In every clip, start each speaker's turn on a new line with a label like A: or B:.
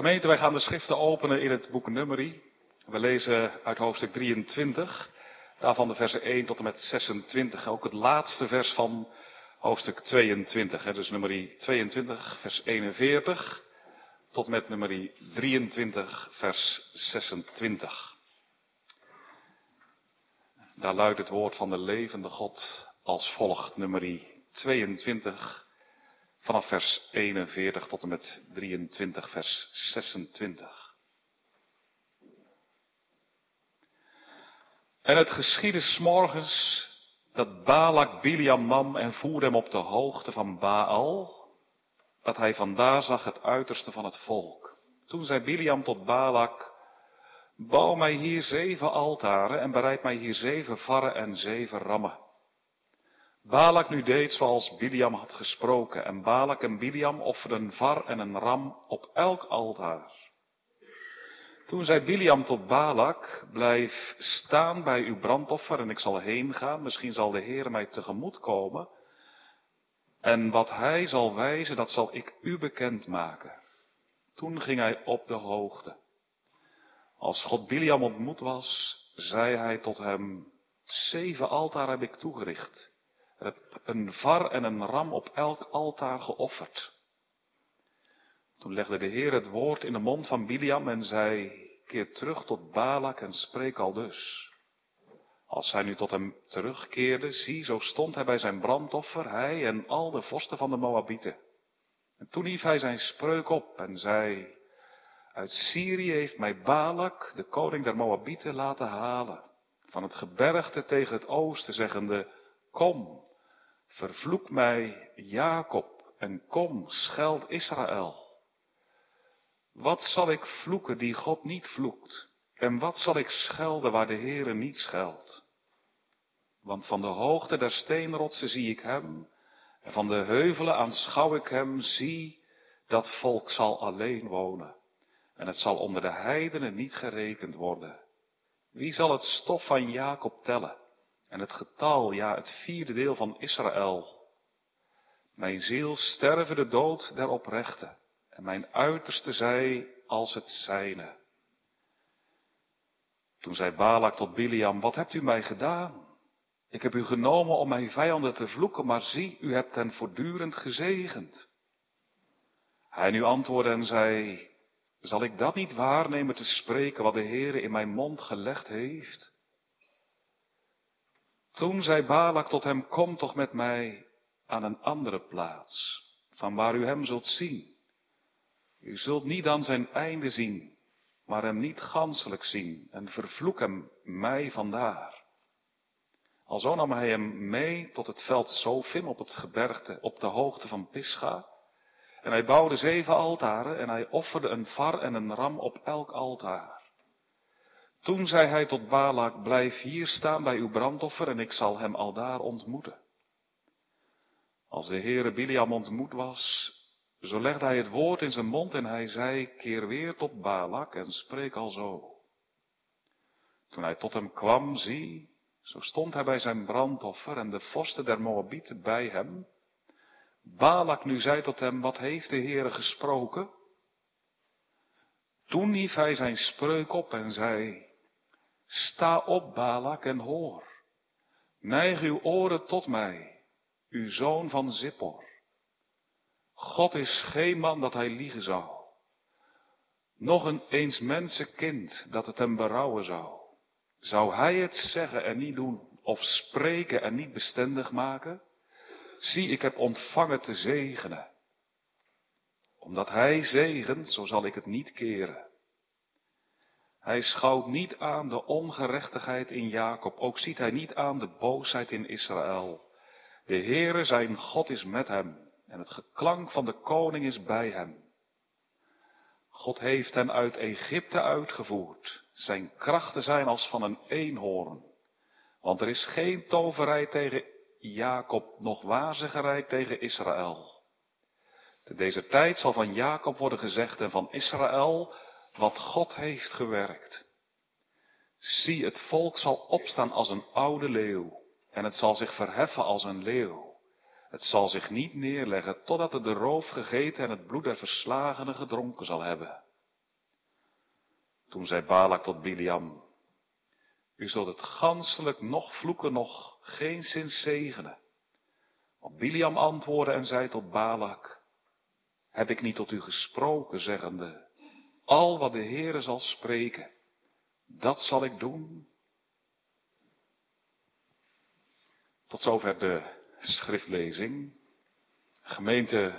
A: Gemeente, wij gaan de schriften openen in het boek Numeri. We lezen uit hoofdstuk 23, daarvan de versen 1 tot en met 26. Ook het laatste vers van hoofdstuk 22. Hè, dus Numeri 22, vers 41 tot met Numeri 23, vers 26. Daar luidt het woord van de levende God als volgt, Numeri 22, vanaf vers 41 tot en met 23, vers 26. En het geschiedde s'morgens dat Balak Biliam nam en voerde hem op de hoogte van Baal, dat hij vandaar zag het uiterste van het volk. Toen zei Biliam tot Balak, bouw mij hier zeven altaren en bereid mij hier zeven varren en zeven rammen. Balak nu deed zoals Biliam had gesproken en Balak en Biliam offerden een var en een ram op elk altaar. Toen zei Biliam tot Balak, blijf staan bij uw brandoffer en ik zal heen gaan, misschien zal de Heer mij tegemoet komen. En wat hij zal wijzen, dat zal ik u bekend maken. Toen ging hij op de hoogte. Als God Biliam ontmoet was, zei hij tot hem, zeven altaar heb ik toegericht. Een var en een ram op elk altaar geofferd. Toen legde de Heer het woord in de mond van Biliam en zei, keer terug tot Balak en spreek al dus. Als zij nu tot hem terugkeerde, zie, zo stond hij bij zijn brandoffer, hij en al de vorsten van de Moabieten. En toen hief hij zijn spreuk op en zei, uit Syrië heeft mij Balak, de koning der Moabieten, laten halen, van het gebergte tegen het oosten, zeggende, kom, vervloek mij Jacob en kom, scheld Israël. Wat zal ik vloeken die God niet vloekt? En wat zal ik schelden waar de Heere niet scheldt? Want van de hoogte der steenrotsen zie ik hem, en van de heuvelen aanschouw ik hem, zie, dat volk zal alleen wonen, en het zal onder de heidenen niet gerekend worden. Wie zal het stof van Jacob tellen, en het getal, ja, het vierde deel van Israël? Mijn ziel sterven de dood der oprechten, en mijn uiterste zij als het zijne. Toen zei Balak tot Biliam, wat hebt u mij gedaan? Ik heb u genomen om mijn vijanden te vloeken, maar zie, u hebt hen voortdurend gezegend. Hij nu antwoordde en zei, zal ik dat niet waarnemen te spreken wat de Heere in mijn mond gelegd heeft? Toen zei Balak tot hem, kom toch met mij aan een andere plaats, van waar u hem zult zien. U zult niet aan zijn einde zien, maar hem niet ganselijk zien en vervloek hem mij vandaar. Alzo nam hij hem mee tot het veld Sofim op het gebergte op de hoogte van Pisga. En hij bouwde zeven altaren en hij offerde een var en een ram op elk altaar. Toen zei hij tot Balak, blijf hier staan bij uw brandoffer en ik zal hem aldaar ontmoeten. Als de Heere Biliam ontmoet was, zo legde hij het woord in zijn mond en hij zei, keer weer tot Balak en spreek al zo. Toen hij tot hem kwam, zie, zo stond hij bij zijn brandoffer en de vorsten der Moabieten bij hem. Balak nu zei tot hem, wat heeft de Heere gesproken? Toen hief hij zijn spreuk op en zei, sta op Balak en hoor. Neig uw oren tot mij, uw zoon van Zippor. God is geen man dat hij liegen zou. Nog een eens mensenkind dat het hem berouwen zou. Zou hij het zeggen en niet doen, of spreken en niet bestendig maken? Zie, ik heb ontvangen te zegenen. Omdat hij zegent, zo zal ik het niet keren. Hij schouwt niet aan de ongerechtigheid in Jacob, ook ziet hij niet aan de boosheid in Israël. De Heere zijn God is met hem en het geklank van de koning is bij hem. God heeft hen uit Egypte uitgevoerd. Zijn krachten zijn als van een eenhoorn. Want er is geen toverij tegen Jacob, nog waarzeggerij tegen Israël. Te deze tijd zal van Jacob worden gezegd en van Israël wat God heeft gewerkt. Zie, het volk zal opstaan als een oude leeuw en het zal zich verheffen als een leeuw. Het zal zich niet neerleggen totdat het de roof gegeten en het bloed der verslagenen gedronken zal hebben. Toen zei Balak tot Biliam, u zult het ganselijk nog vloeken, nog geen zin zegenen. Op Biliam antwoordde en zei tot Balak, heb ik niet tot u gesproken, zeggende, al wat de Heere zal spreken, dat zal ik doen. Tot zover de schriftlezing. Gemeente,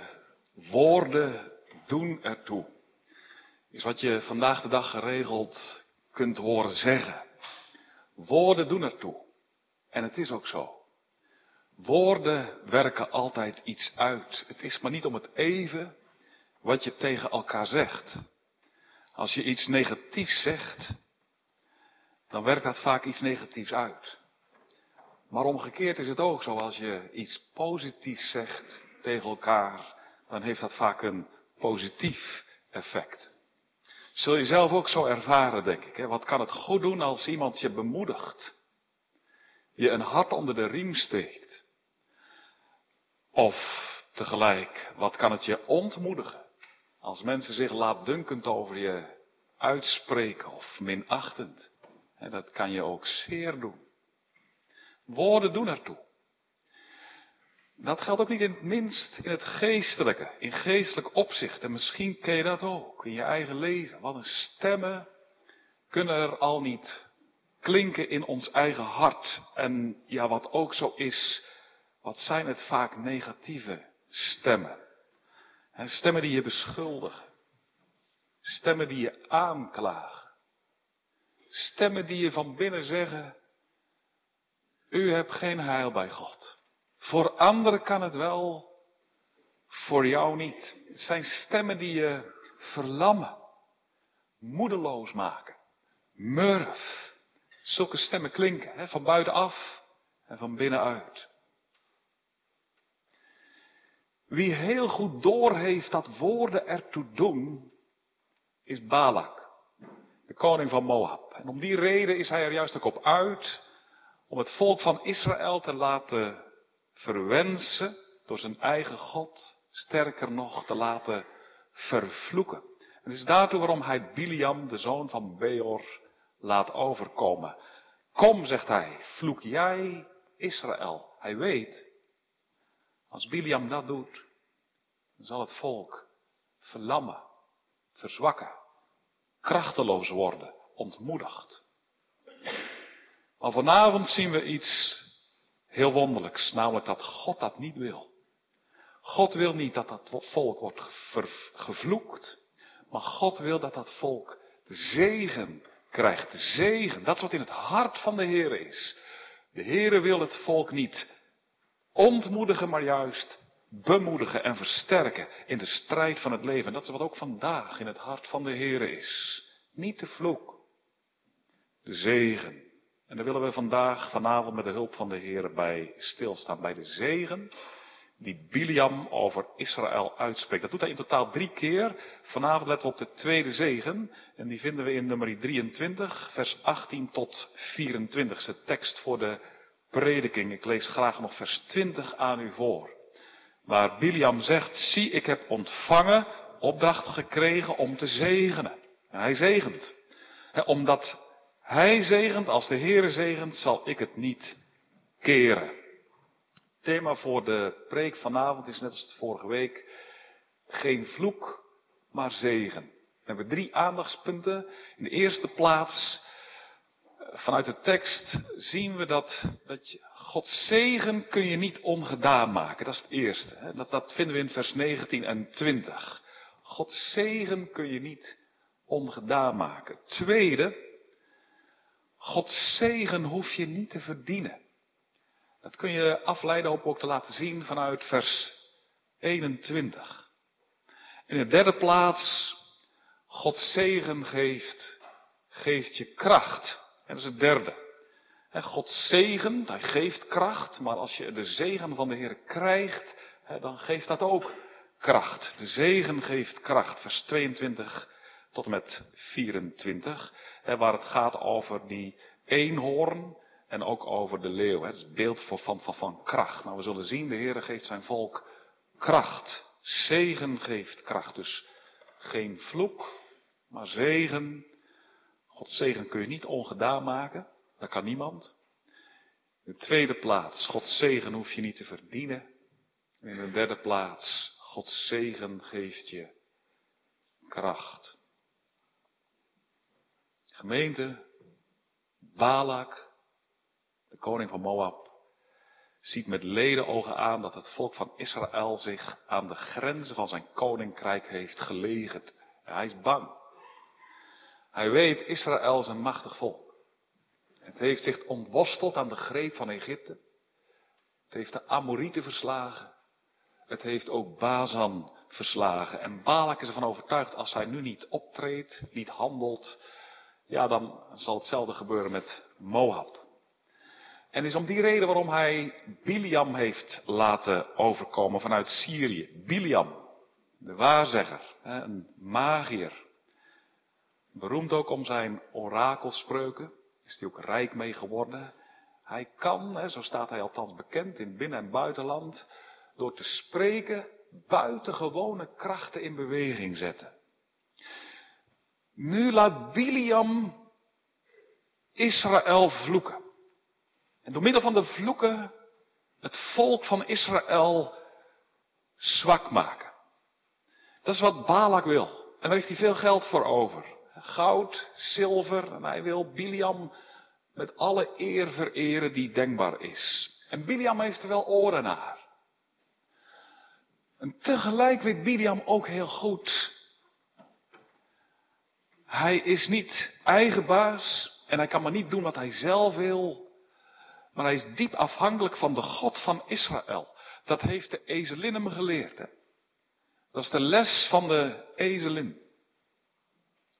A: woorden doen ertoe. Is wat je vandaag de dag geregeld kunt horen zeggen. Woorden doen ertoe. En het is ook zo. Woorden werken altijd iets uit. Het is maar niet om het even wat je tegen elkaar zegt. Als je iets negatiefs zegt, dan werkt dat vaak iets negatiefs uit. Maar omgekeerd is het ook zo, als je iets positiefs zegt tegen elkaar, dan heeft dat vaak een positief effect. Zul je zelf ook zo ervaren, denk ik. Hè? Wat kan het goed doen als iemand je bemoedigt? Je een hart onder de riem steekt. Of tegelijk, wat kan het je ontmoedigen? Als mensen zich laatdunkend over je uitspreken of minachtend. En dat kan je ook zeer doen. Woorden doen ertoe. Dat geldt ook niet in het minst in het geestelijke, in geestelijk opzicht. En misschien ken je dat ook in je eigen leven. Wat een stemmen kunnen er al niet klinken in ons eigen hart. En ja, wat ook zo is, wat zijn het vaak negatieve stemmen. En stemmen die je beschuldigen. Stemmen die je aanklagen. Stemmen die je van binnen zeggen, u hebt geen heil bij God. Voor anderen kan het wel, voor jou niet. Het zijn stemmen die je verlammen, moedeloos maken, murf. Zulke stemmen klinken, hè, van buitenaf en van binnenuit. Wie heel goed doorheeft dat woorden ertoe doen, is Balak, de koning van Moab. En om die reden is hij er juist ook op uit om het volk van Israël te laten verwensen door zijn eigen God, sterker nog te laten vervloeken. Het is daartoe waarom hij Biliam, de zoon van Beor, laat overkomen. Kom, zegt hij, vloek jij Israël. Hij weet, als Biliam dat doet, dan zal het volk verlammen, verzwakken, krachteloos worden, ontmoedigd. Maar vanavond zien we iets heel wonderlijks, namelijk dat God dat niet wil. God wil niet dat dat volk wordt gevloekt, maar God wil dat dat volk de zegen krijgt. De zegen, dat is wat in het hart van de Heer is. De Heere wil het volk niet ontmoedigen, maar juist bemoedigen en versterken in de strijd van het leven. En dat is wat ook vandaag in het hart van de Heer is. Niet de vloek, de zegen. En daar willen we vandaag, vanavond met de hulp van de Heer bij stilstaan. Bij de zegen die Biliam over Israël uitspreekt. Dat doet hij in totaal drie keer. Vanavond letten we op de tweede zegen. En die vinden we in nummer 23, vers 18 tot 24. tekst voor de prediking. Ik lees graag nog vers 20 aan u voor. Waar Biliam zegt, zie ik heb ontvangen, opdracht gekregen om te zegenen. En hij zegent. omdat hij zegent, als de Heere zegent, zal ik het niet keren. Het thema voor de preek vanavond is net als vorige week, geen vloek, maar zegen. We hebben drie aandachtspunten. In de eerste plaats, vanuit de tekst zien we dat, dat je, Gods zegen kun je niet ongedaan maken. Dat is het eerste. Dat, dat vinden we in vers 19 en 20. Gods zegen kun je niet ongedaan maken. Tweede, Gods zegen hoef je niet te verdienen. Dat kun je afleiden op ook te laten zien vanuit vers 21. In de derde plaats, Gods zegen geeft, geeft je kracht. En dat is het derde. God zegent, hij geeft kracht, maar als je de zegen van de Heer krijgt, dan geeft dat ook kracht. De zegen geeft kracht, vers 22 tot en met 24, waar het gaat over die eenhoorn en ook over de leeuw. Het is beeld van, van, van kracht. Nou, we zullen zien, de Heer geeft zijn volk kracht. Zegen geeft kracht. Dus geen vloek, maar zegen Gods zegen kun je niet ongedaan maken. Dat kan niemand. In de tweede plaats, Gods zegen hoef je niet te verdienen. En in de derde plaats, Gods zegen geeft je kracht. Gemeente, Balak, de koning van Moab, ziet met ledenogen aan dat het volk van Israël zich aan de grenzen van zijn koninkrijk heeft gelegerd. hij is bang. Hij weet, Israël is een machtig volk. Het heeft zich ontworsteld aan de greep van Egypte. Het heeft de Amorieten verslagen. Het heeft ook Bazan verslagen. En Balak is ervan overtuigd, als hij nu niet optreedt, niet handelt, ja, dan zal hetzelfde gebeuren met Moab. En is om die reden waarom hij Biliam heeft laten overkomen vanuit Syrië. Biliam, de waarzegger, een magier. Beroemd ook om zijn orakelspreuken, is hij ook rijk mee geworden. Hij kan, zo staat hij althans bekend in binnen- en buitenland, door te spreken buitengewone krachten in beweging zetten. Nu laat Biliam Israël vloeken. En door middel van de vloeken het volk van Israël zwak maken. Dat is wat Balak wil. En daar heeft hij veel geld voor over. Goud, zilver. En hij wil Biliam met alle eer vereren die denkbaar is. En Biliam heeft er wel oren naar. En tegelijk weet Biliam ook heel goed. Hij is niet eigen baas en hij kan maar niet doen wat hij zelf wil. Maar hij is diep afhankelijk van de God van Israël. Dat heeft de ezelin hem geleerd. Hè? Dat is de les van de ezelin.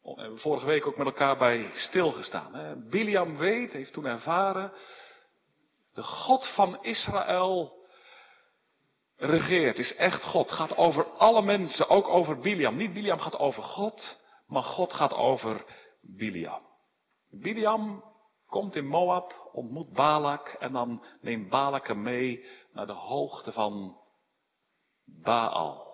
A: Oh, we hebben vorige week ook met elkaar bij stilgestaan. Hè? Biliam weet, heeft toen ervaren. De God van Israël regeert, is echt God. Gaat over alle mensen, ook over Biliam. Niet Biliam gaat over God, maar God gaat over Biliam. Biliam komt in Moab, ontmoet Balak en dan neemt Balak hem mee naar de hoogte van Baal.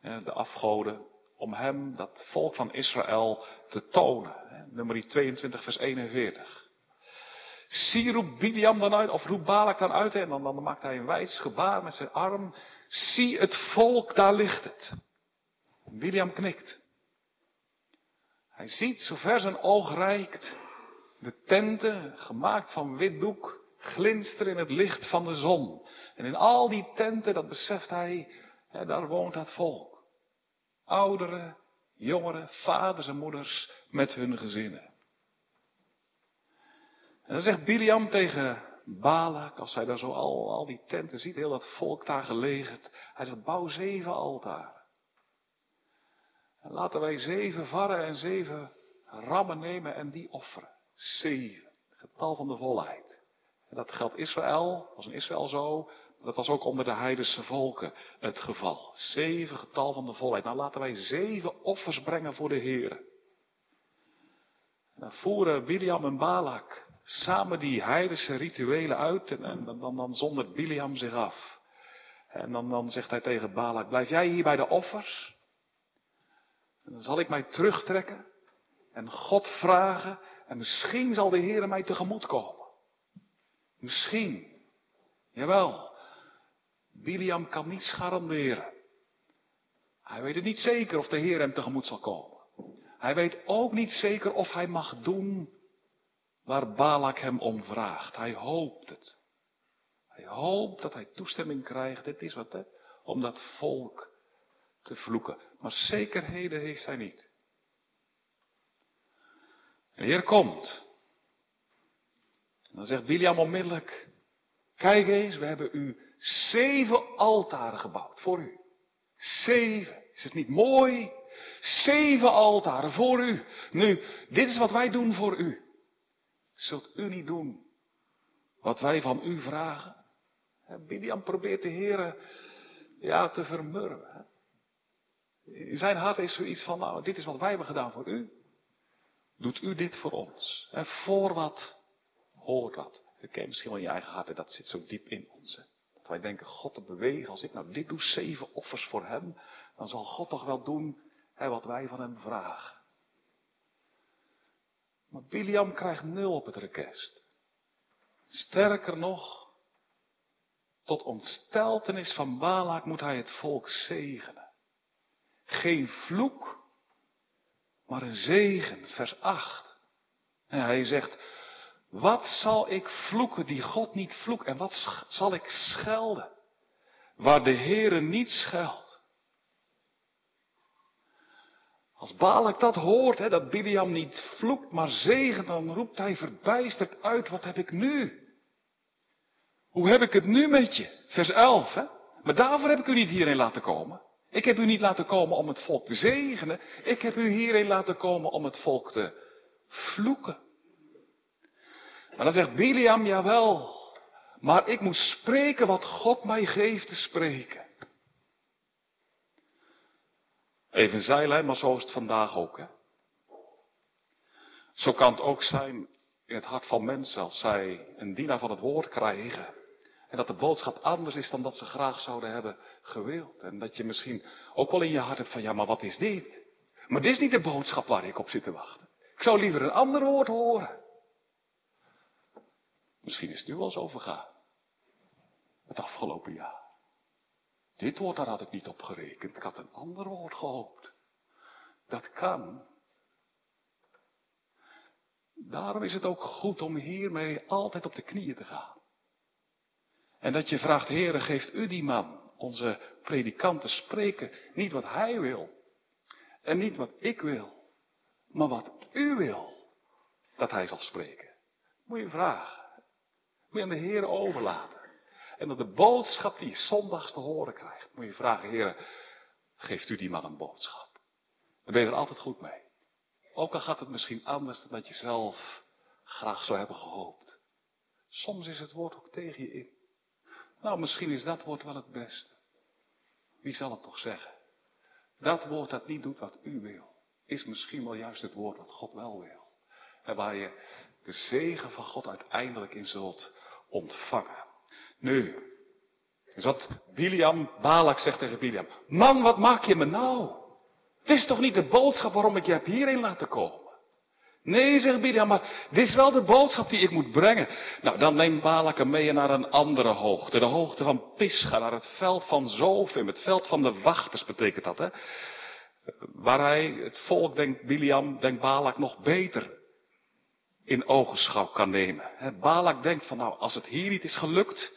A: De afgoden, om hem, dat volk van Israël, te tonen. Nummer 22 vers 41. Zie roept Biliam dan uit, of roept Balak dan uit, en dan, dan maakt hij een wijs gebaar met zijn arm. Zie het volk, daar ligt het. Biliam knikt. Hij ziet, zover zijn oog reikt, de tenten, gemaakt van wit doek, glinsteren in het licht van de zon. En in al die tenten, dat beseft hij, daar woont dat volk. Ouderen, jongeren, vaders en moeders met hun gezinnen. En dan zegt Biliam tegen Balak, als hij daar zo al, al die tenten ziet, heel dat volk daar gelegen. Hij zegt, bouw zeven altaren. En laten wij zeven varren en zeven rammen nemen en die offeren. Zeven. Getal van de volheid. En dat geldt Israël, was in Israël zo. Dat was ook onder de heidense volken het geval. Zeven getal van de volheid. Nou laten wij zeven offers brengen voor de Heer. Dan voeren Biliam en Balak samen die heidense rituelen uit. En, en dan, dan zondert Biliam zich af. En dan, dan zegt hij tegen Balak, blijf jij hier bij de offers? Dan zal ik mij terugtrekken en God vragen en misschien zal de Heer mij tegemoet komen. Misschien. Jawel. Biliam kan niets garanderen. Hij weet het niet zeker of de Heer hem tegemoet zal komen. Hij weet ook niet zeker of hij mag doen waar Balak hem om vraagt. Hij hoopt het. Hij hoopt dat hij toestemming krijgt. Dit is wat, hè? Om dat volk te vloeken. Maar zekerheden heeft hij niet. De Heer komt. En dan zegt Biliam onmiddellijk, kijk eens, we hebben u zeven altaren gebouwd voor u. Zeven. Is het niet mooi? Zeven altaren voor u. Nu, dit is wat wij doen voor u. Zult u niet doen wat wij van u vragen? Biliam probeert de Heer ja, te vermurwen. In zijn hart is zoiets van, nou, dit is wat wij hebben gedaan voor u. Doet u dit voor ons? En voor wat hoort wat? Dat ken misschien wel in je eigen hart en dat zit zo diep in ons. Wij denken, God te bewegen, als ik nou dit doe, zeven offers voor hem, dan zal God toch wel doen hè, wat wij van hem vragen. Maar Biliam krijgt nul op het rekest. Sterker nog, tot ontsteltenis van Balak moet hij het volk zegenen. Geen vloek, maar een zegen, vers 8. En hij zegt, wat zal ik vloeken die God niet vloekt? En wat zal ik schelden waar de Heere niet scheldt? Als Balak dat hoort, hè, dat Biliam niet vloekt, maar zegent, dan roept hij verbijsterd uit, wat heb ik nu? Hoe heb ik het nu met je? Vers 11, hè? Maar daarvoor heb ik u niet hierheen laten komen. Ik heb u niet laten komen om het volk te zegenen. Ik heb u hierheen laten komen om het volk te vloeken. Maar dan zegt Biliam, jawel, maar ik moet spreken wat God mij geeft te spreken. Even zeilen, maar zo is het vandaag ook. Hè? Zo kan het ook zijn in het hart van mensen als zij een dienaar van het woord krijgen. En dat de boodschap anders is dan dat ze graag zouden hebben gewild. En dat je misschien ook wel in je hart hebt van, ja, maar wat is dit? Maar dit is niet de boodschap waar ik op zit te wachten. Ik zou liever een ander woord horen. Misschien is het u wel zo vergaan. Het afgelopen jaar. Dit woord, daar had ik niet op gerekend. Ik had een ander woord gehoopt. Dat kan. Daarom is het ook goed om hiermee altijd op de knieën te gaan. En dat je vraagt, Heere, geeft u die man, onze predikant, te spreken, niet wat hij wil. En niet wat ik wil, maar wat u wil dat hij zal spreken. Moet je vragen. Moet je aan de Heer overlaten. En dat de boodschap die je zondags te horen krijgt, moet je vragen, Heer, geeft u die man een boodschap. Dan ben je er altijd goed mee. Ook al gaat het misschien anders dan dat je zelf graag zou hebben gehoopt. Soms is het woord ook tegen je in. Nou, misschien is dat woord wel het beste. Wie zal het toch zeggen? Dat woord dat niet doet wat u wil, is misschien wel juist het woord wat God wel wil. En waar je de zegen van God uiteindelijk in zult ontvangen. Nu, is wat Balak zegt tegen Biliam. Man, wat maak je me nou? Het is toch niet de boodschap waarom ik je heb hierheen laten komen? Nee, zegt Biliam, maar dit is wel de boodschap die ik moet brengen. Nou, dan neemt Balak hem mee naar een andere hoogte. De hoogte van Pisga, naar het veld van Zofim. Het veld van de wachters betekent dat, hè. Waar hij, het volk, denkt Biliam, denkt Balak nog beter in ogenschouw kan nemen. Balak denkt van, nou, als het hier niet is gelukt,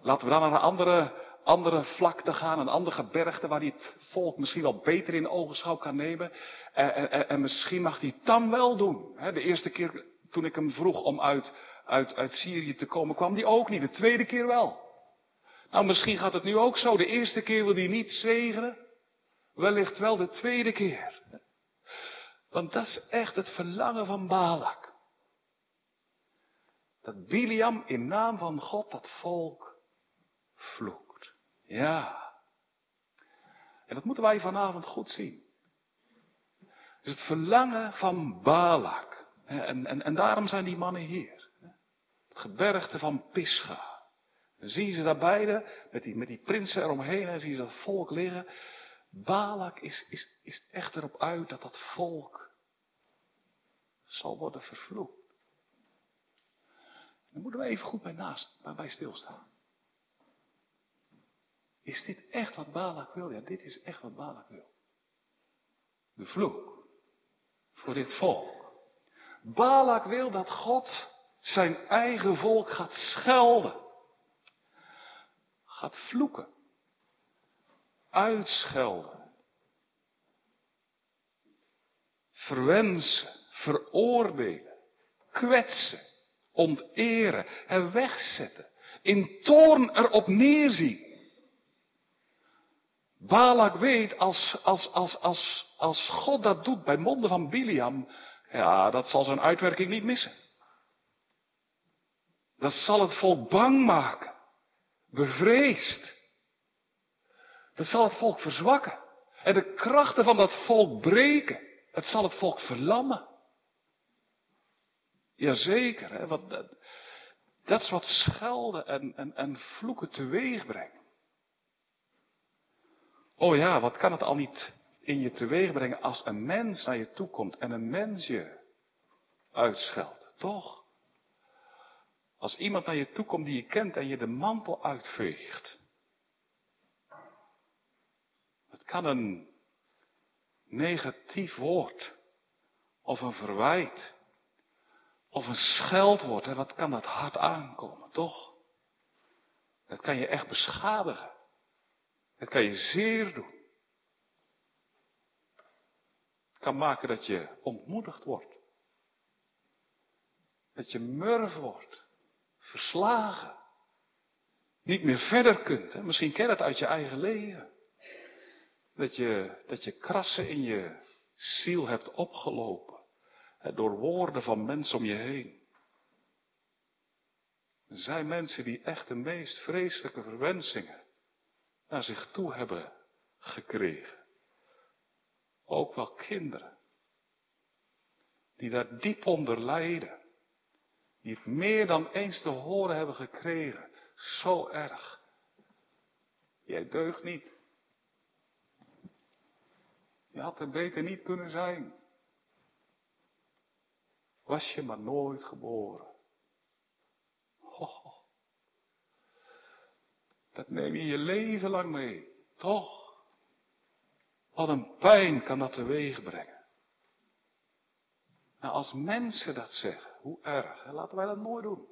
A: laten we dan naar een andere, andere vlakte gaan, een andere gebergte waar hij het volk misschien wel beter in ogenschouw kan nemen. En, en, en misschien mag het dan wel doen. de eerste keer toen ik hem vroeg om uit, uit, uit Syrië te komen, kwam hij ook niet. De tweede keer wel. Nou, misschien gaat het nu ook zo. De eerste keer wil hij niet zegenen. Wellicht wel de tweede keer. Want dat is echt het verlangen van Balak. Dat Biliam in naam van God dat volk vloekt. Ja. En dat moeten wij vanavond goed zien. Dus het verlangen van Balak. En, en, en daarom zijn die mannen hier. Het gebergte van Pisga. Dan zie je ze daar beide, met die, met die prinsen eromheen, en zie je dat volk liggen. Balak is, is, is echt erop uit dat dat volk zal worden vervloekt. Dan moeten we even goed bij naast, bij stilstaan. Is dit echt wat Balak wil? Ja, dit is echt wat Balak wil. De vloek. Voor dit volk. Balak wil dat God zijn eigen volk gaat schelden. Gaat vloeken. Uitschelden. Verwensen. Veroordelen. Kwetsen onteren en wegzetten. In toorn erop neerzien. Balak weet, als, als, als, als, als God dat doet bij monden van Biliam, ja, dat zal zijn uitwerking niet missen. Dat zal het volk bang maken, bevreesd. Dat zal het volk verzwakken. En de krachten van dat volk breken. Het zal het volk verlammen. Jazeker, hè, wat, dat, dat is wat schelden en, en, en vloeken teweeg brengen. Oh ja, wat kan het al niet in je teweeg brengen als een mens naar je toe komt en een mens je uitscheldt. Toch? Als iemand naar je toe komt die je kent en je de mantel uitveegt. Het kan een negatief woord. Of een verwijt. Of een scheldwoord. En wat kan dat hard aankomen, toch? Dat kan je echt beschadigen. Het kan je zeer doen. Het kan maken dat je ontmoedigd wordt. Dat je murf wordt. Verslagen. Niet meer verder kunt. Hè? Misschien ken je het uit je eigen leven. Dat je, dat je krassen in je ziel hebt opgelopen. Hè, door woorden van mensen om je heen. Er zijn mensen die echt de meest vreselijke verwensingen naar zich toe hebben gekregen. Ook wel kinderen. Die daar diep onder lijden. Die het meer dan eens te horen hebben gekregen. Zo erg. Jij deugt niet. Je had er beter niet kunnen zijn. Was je maar nooit geboren. Dat neem je je leven lang mee. Toch? Wat een pijn kan dat teweeg brengen. Nou, als mensen dat zeggen, hoe erg, laten wij dat nooit doen.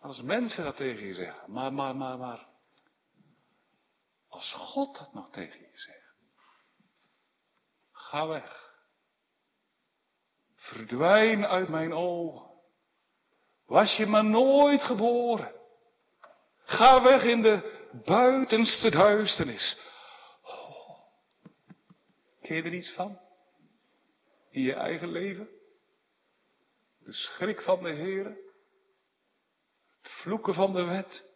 A: Als mensen dat tegen je zeggen, maar, maar, maar, maar, als God dat nog tegen je zegt. Ga weg. Verdwijn uit mijn ogen. Was je maar nooit geboren. Ga weg in de buitenste duisternis. Oh. Ken je er iets van? In je eigen leven? De schrik van de Heer. Het vloeken van de wet.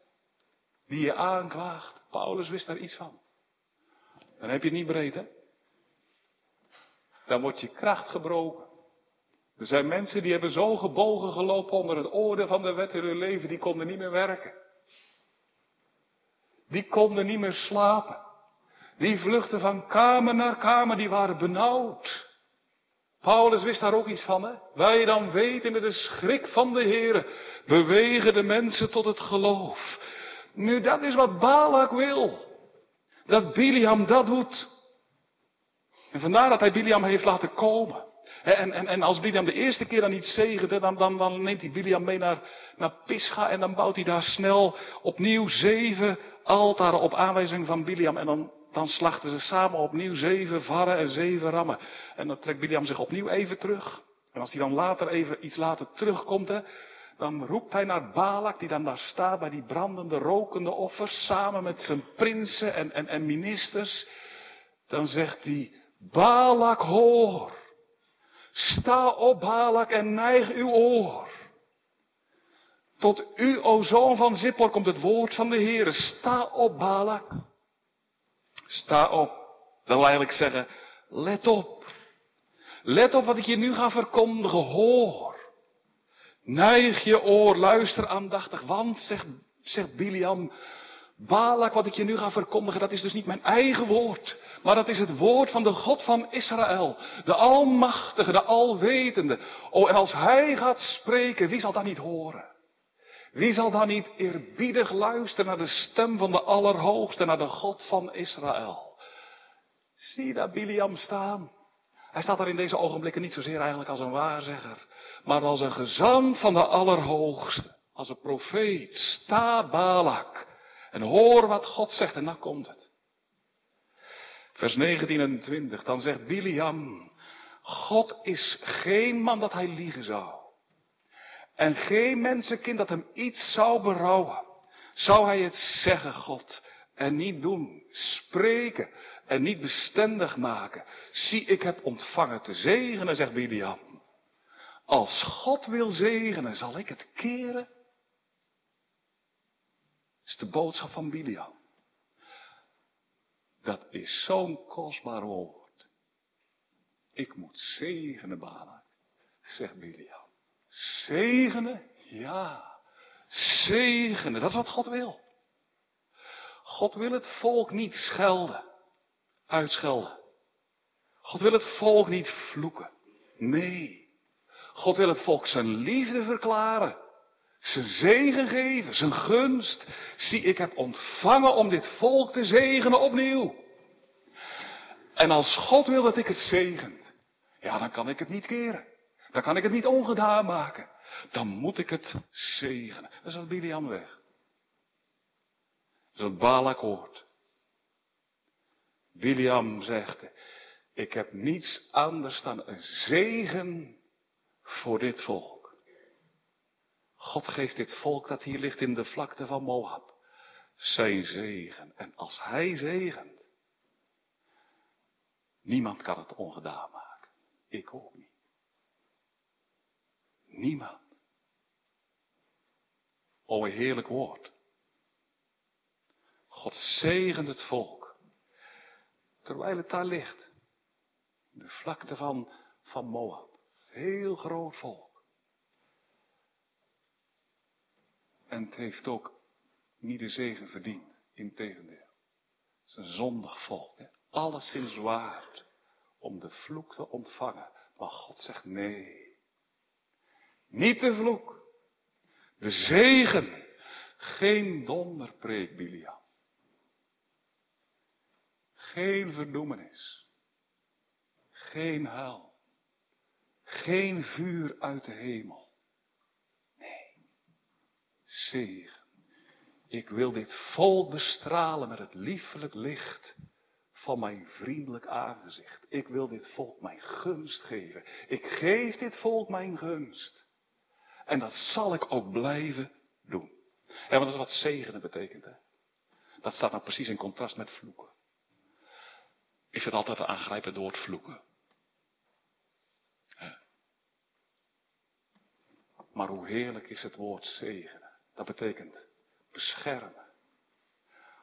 A: Die je aanklaagt. Paulus wist daar iets van. Dan heb je het niet breed, hè? dan wordt je kracht gebroken. Er zijn mensen die hebben zo gebogen gelopen onder het oordeel van de wet in hun leven, die konden niet meer werken. Die konden niet meer slapen. Die vluchten van kamer naar kamer, die waren benauwd. Paulus wist daar ook iets van, hè? Wij dan weten met de schrik van de Heer bewegen de mensen tot het geloof. Nu, dat is wat Balak wil. Dat Biliam dat doet. En vandaar dat hij Biliam heeft laten komen. En, en, en als Biliam de eerste keer dan niet zegende, dan, dan, dan neemt hij Biliam mee naar, naar Pisga en dan bouwt hij daar snel opnieuw zeven altaren op aanwijzing van Biliam. En dan, dan slachten ze samen opnieuw zeven varren en zeven rammen. En dan trekt Biliam zich opnieuw even terug. En als hij dan later even iets later terugkomt, hè, dan roept hij naar Balak, die dan daar staat bij die brandende, rokende offers, samen met zijn prinsen en, en, en ministers. Dan zegt hij, Balak hoor. Sta op Balak en neig uw oor. Tot u, o zoon van Zippor, komt het woord van de Heer. Sta op Balak. Sta op. Dat wil eigenlijk zeggen, let op. Let op wat ik je nu ga verkondigen. Hoor. Neig je oor, luister aandachtig, want, zegt, zegt Biliam, Balak, wat ik je nu ga verkondigen, dat is dus niet mijn eigen woord. Maar dat is het woord van de God van Israël. De Almachtige, de Alwetende. Oh, en als Hij gaat spreken, wie zal dat niet horen? Wie zal dan niet eerbiedig luisteren naar de stem van de Allerhoogste, naar de God van Israël? Zie daar Biliam staan. Hij staat daar in deze ogenblikken niet zozeer eigenlijk als een waarzegger, maar als een gezant van de Allerhoogste. Als een profeet. Sta Balak. En hoor wat God zegt en dan komt het. Vers 19 en 20, dan zegt Biliam, God is geen man dat hij liegen zou. En geen mensenkind dat hem iets zou berouwen. Zou hij het zeggen, God, en niet doen, spreken en niet bestendig maken. Zie, ik heb ontvangen te zegenen, zegt Biliam. Als God wil zegenen, zal ik het keren is de boodschap van Biliam. Dat is zo'n kostbaar woord. Ik moet zegenen, Balak, zegt Biliam. Zegenen? Ja. Zegenen, dat is wat God wil. God wil het volk niet schelden, uitschelden. God wil het volk niet vloeken. Nee.
B: God wil het volk zijn liefde verklaren. Zijn zegen geven, zijn gunst. Zie, ik heb ontvangen om dit volk te zegenen opnieuw. En als God wil dat ik het zegent, ja, dan kan ik het niet keren. Dan kan ik het niet ongedaan maken. Dan moet ik het zegenen. Dat is wat weg. Dat is wat Balak hoort. Biliam zegt, ik heb niets anders dan een zegen voor dit volk. God geeft dit volk dat hier ligt in de vlakte van Moab zijn zegen. En als hij zegent, niemand kan het ongedaan maken. Ik ook niet. Niemand. O, een heerlijk woord. God zegent het volk. Terwijl het daar ligt. De vlakte van, van Moab. Heel groot volk. En het heeft ook niet de zegen verdiend. Integendeel. Het is een zondig volk. Hè? Alleszins waard om de vloek te ontvangen. Maar God zegt nee. Niet de vloek. De zegen. Geen donderpreek, Biliam. Geen verdoemenis. Geen huil. Geen vuur uit de hemel. Zegen. Ik wil dit volk bestralen met het liefelijk licht van mijn vriendelijk aangezicht. Ik wil dit volk mijn gunst geven. Ik geef dit volk mijn gunst. En dat zal ik ook blijven doen. En dat is wat zegenen betekent. Dat staat nou precies in contrast met vloeken. Ik vind altijd een aangrijpend woord vloeken. Maar hoe heerlijk is het woord zegenen. Dat betekent beschermen.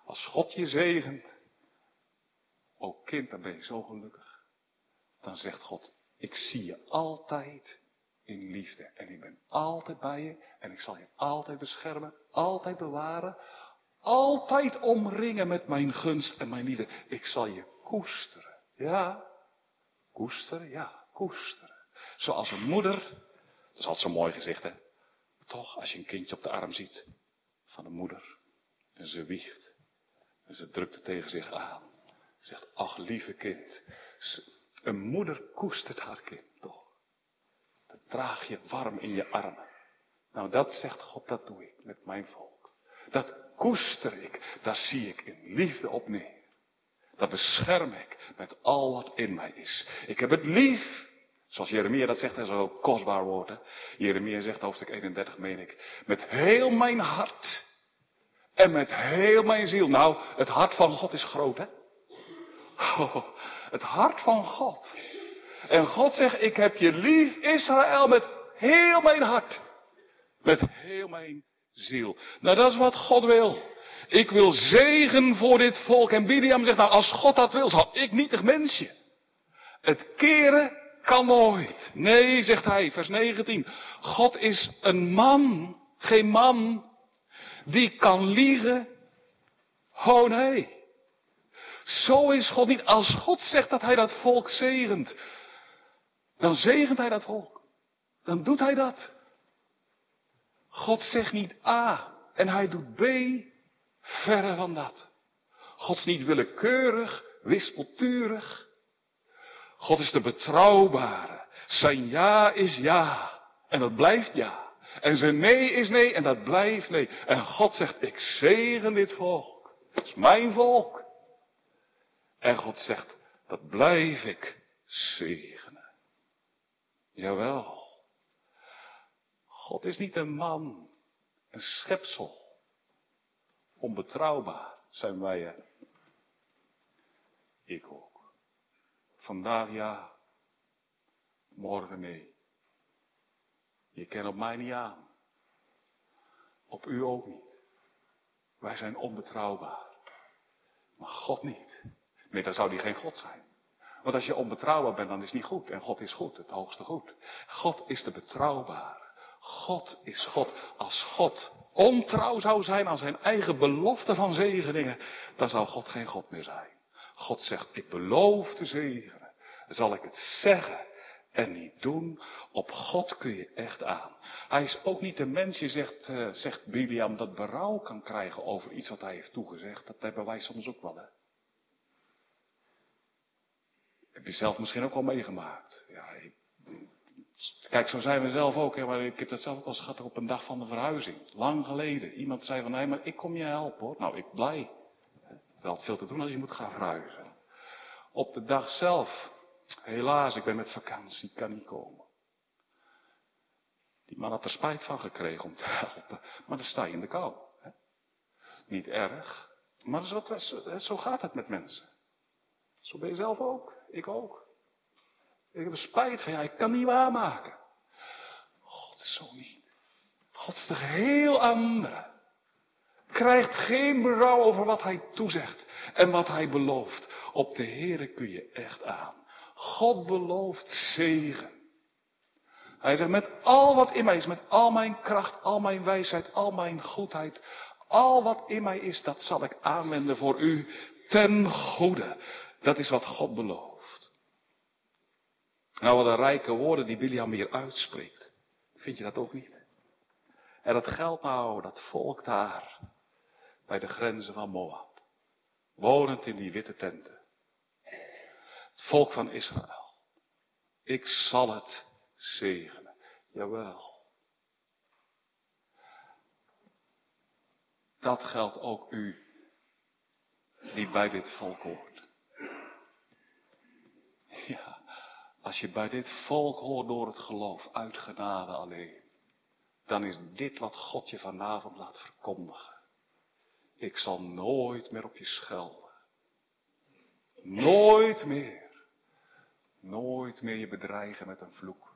B: Als God je zegent, ook kind, dan ben je zo gelukkig. Dan zegt God, ik zie je altijd in liefde. En ik ben altijd bij je. En ik zal je altijd beschermen, altijd bewaren. Altijd omringen met mijn gunst en mijn liefde. Ik zal je koesteren. Ja, koesteren, ja, koesteren. Zoals een moeder, dat is altijd zo mooi gezegd hè. Toch, als je een kindje op de arm ziet van een moeder. En ze wiegt. En ze drukt het tegen zich aan. Ze zegt, ach lieve kind. Een moeder koestert haar kind toch. Dat draag je warm in je armen. Nou dat zegt God, dat doe ik met mijn volk. Dat koester ik. Daar zie ik in liefde op neer. Dat bescherm ik met al wat in mij is. Ik heb het lief. Zoals Jeremia dat zegt, en zo kostbaar woord. Hè? Jeremia zegt, hoofdstuk 31, meen ik. Met heel mijn hart. En met heel mijn ziel. Nou, het hart van God is groot, hè? Oh, het hart van God. En God zegt, ik heb je lief, Israël, met heel mijn hart. Met heel mijn ziel. Nou, dat is wat God wil. Ik wil zegen voor dit volk. En Biliam zegt, nou, als God dat wil, zal ik nietig mensje. Het keren kan nooit. Nee, zegt hij, vers 19. God is een man, geen man, die kan liegen. Oh nee. Zo is God niet. Als God zegt dat hij dat volk zegent, dan zegent hij dat volk. Dan doet hij dat. God zegt niet A en hij doet B, verre van dat. God is niet willekeurig, wispelturig. God is de betrouwbare. Zijn ja is ja. En dat blijft ja. En zijn nee is nee en dat blijft nee. En God zegt, ik zegen dit volk. Het is mijn volk. En God zegt, dat blijf ik zegenen. Jawel. God is niet een man, een schepsel. Onbetrouwbaar zijn wij. Ik ook. Vandaag ja, morgen nee. Je kent op mij niet aan. Op u ook niet. Wij zijn onbetrouwbaar. Maar God niet. Nee, dan zou die geen God zijn. Want als je onbetrouwbaar bent, dan is niet goed. En God is goed, het hoogste goed. God is de betrouwbare. God is God. Als God ontrouw zou zijn aan zijn eigen belofte van zegeningen, dan zou God geen God meer zijn. God zegt, ik beloof te zegenen. Zal ik het zeggen en niet doen. Op God kun je echt aan. Hij is ook niet de mens, je zegt, uh, zegt Biliam, dat berouw kan krijgen over iets wat hij heeft toegezegd. Dat hebben wij soms ook wel. Heb je zelf misschien ook al meegemaakt. Ja, ik, kijk, zo zijn we zelf ook, hè, ik heb dat zelf ook al gehad op een dag van de verhuizing. Lang geleden. Iemand zei van, nee, maar ik kom je helpen hoor. Nou, ik blij. Wel veel te doen als je moet gaan verhuizen. Op de dag zelf Helaas, ik ben met vakantie, kan niet komen. Die man had er spijt van gekregen om te helpen, maar dan sta je in de kou. Hè? Niet erg, maar zo, zo gaat het met mensen. Zo ben je zelf ook, ik ook. Ik heb er spijt van, ja, ik kan niet waarmaken. God is zo niet. God is de heel andere. Krijgt geen berouw over wat hij toezegt en wat hij belooft. Op de Here kun je echt aan. God belooft zegen. Hij zegt, met al wat in mij is, met al mijn kracht, al mijn wijsheid, al mijn goedheid, al wat in mij is, dat zal ik aanwenden voor u ten goede. Dat is wat God belooft. Nou, wat een rijke woorden die William hier uitspreekt. Vind je dat ook niet? En dat geldt nou, dat volk daar, bij de grenzen van Moab. Wonend in die witte tenten. Het volk van Israël. Ik zal het zegenen. Jawel. Dat geldt ook u, die bij dit volk hoort. Ja, als je bij dit volk hoort door het geloof, uit genade alleen, dan is dit wat God je vanavond laat verkondigen. Ik zal nooit meer op je schelden. Nooit meer. Nooit meer je bedreigen met een vloek.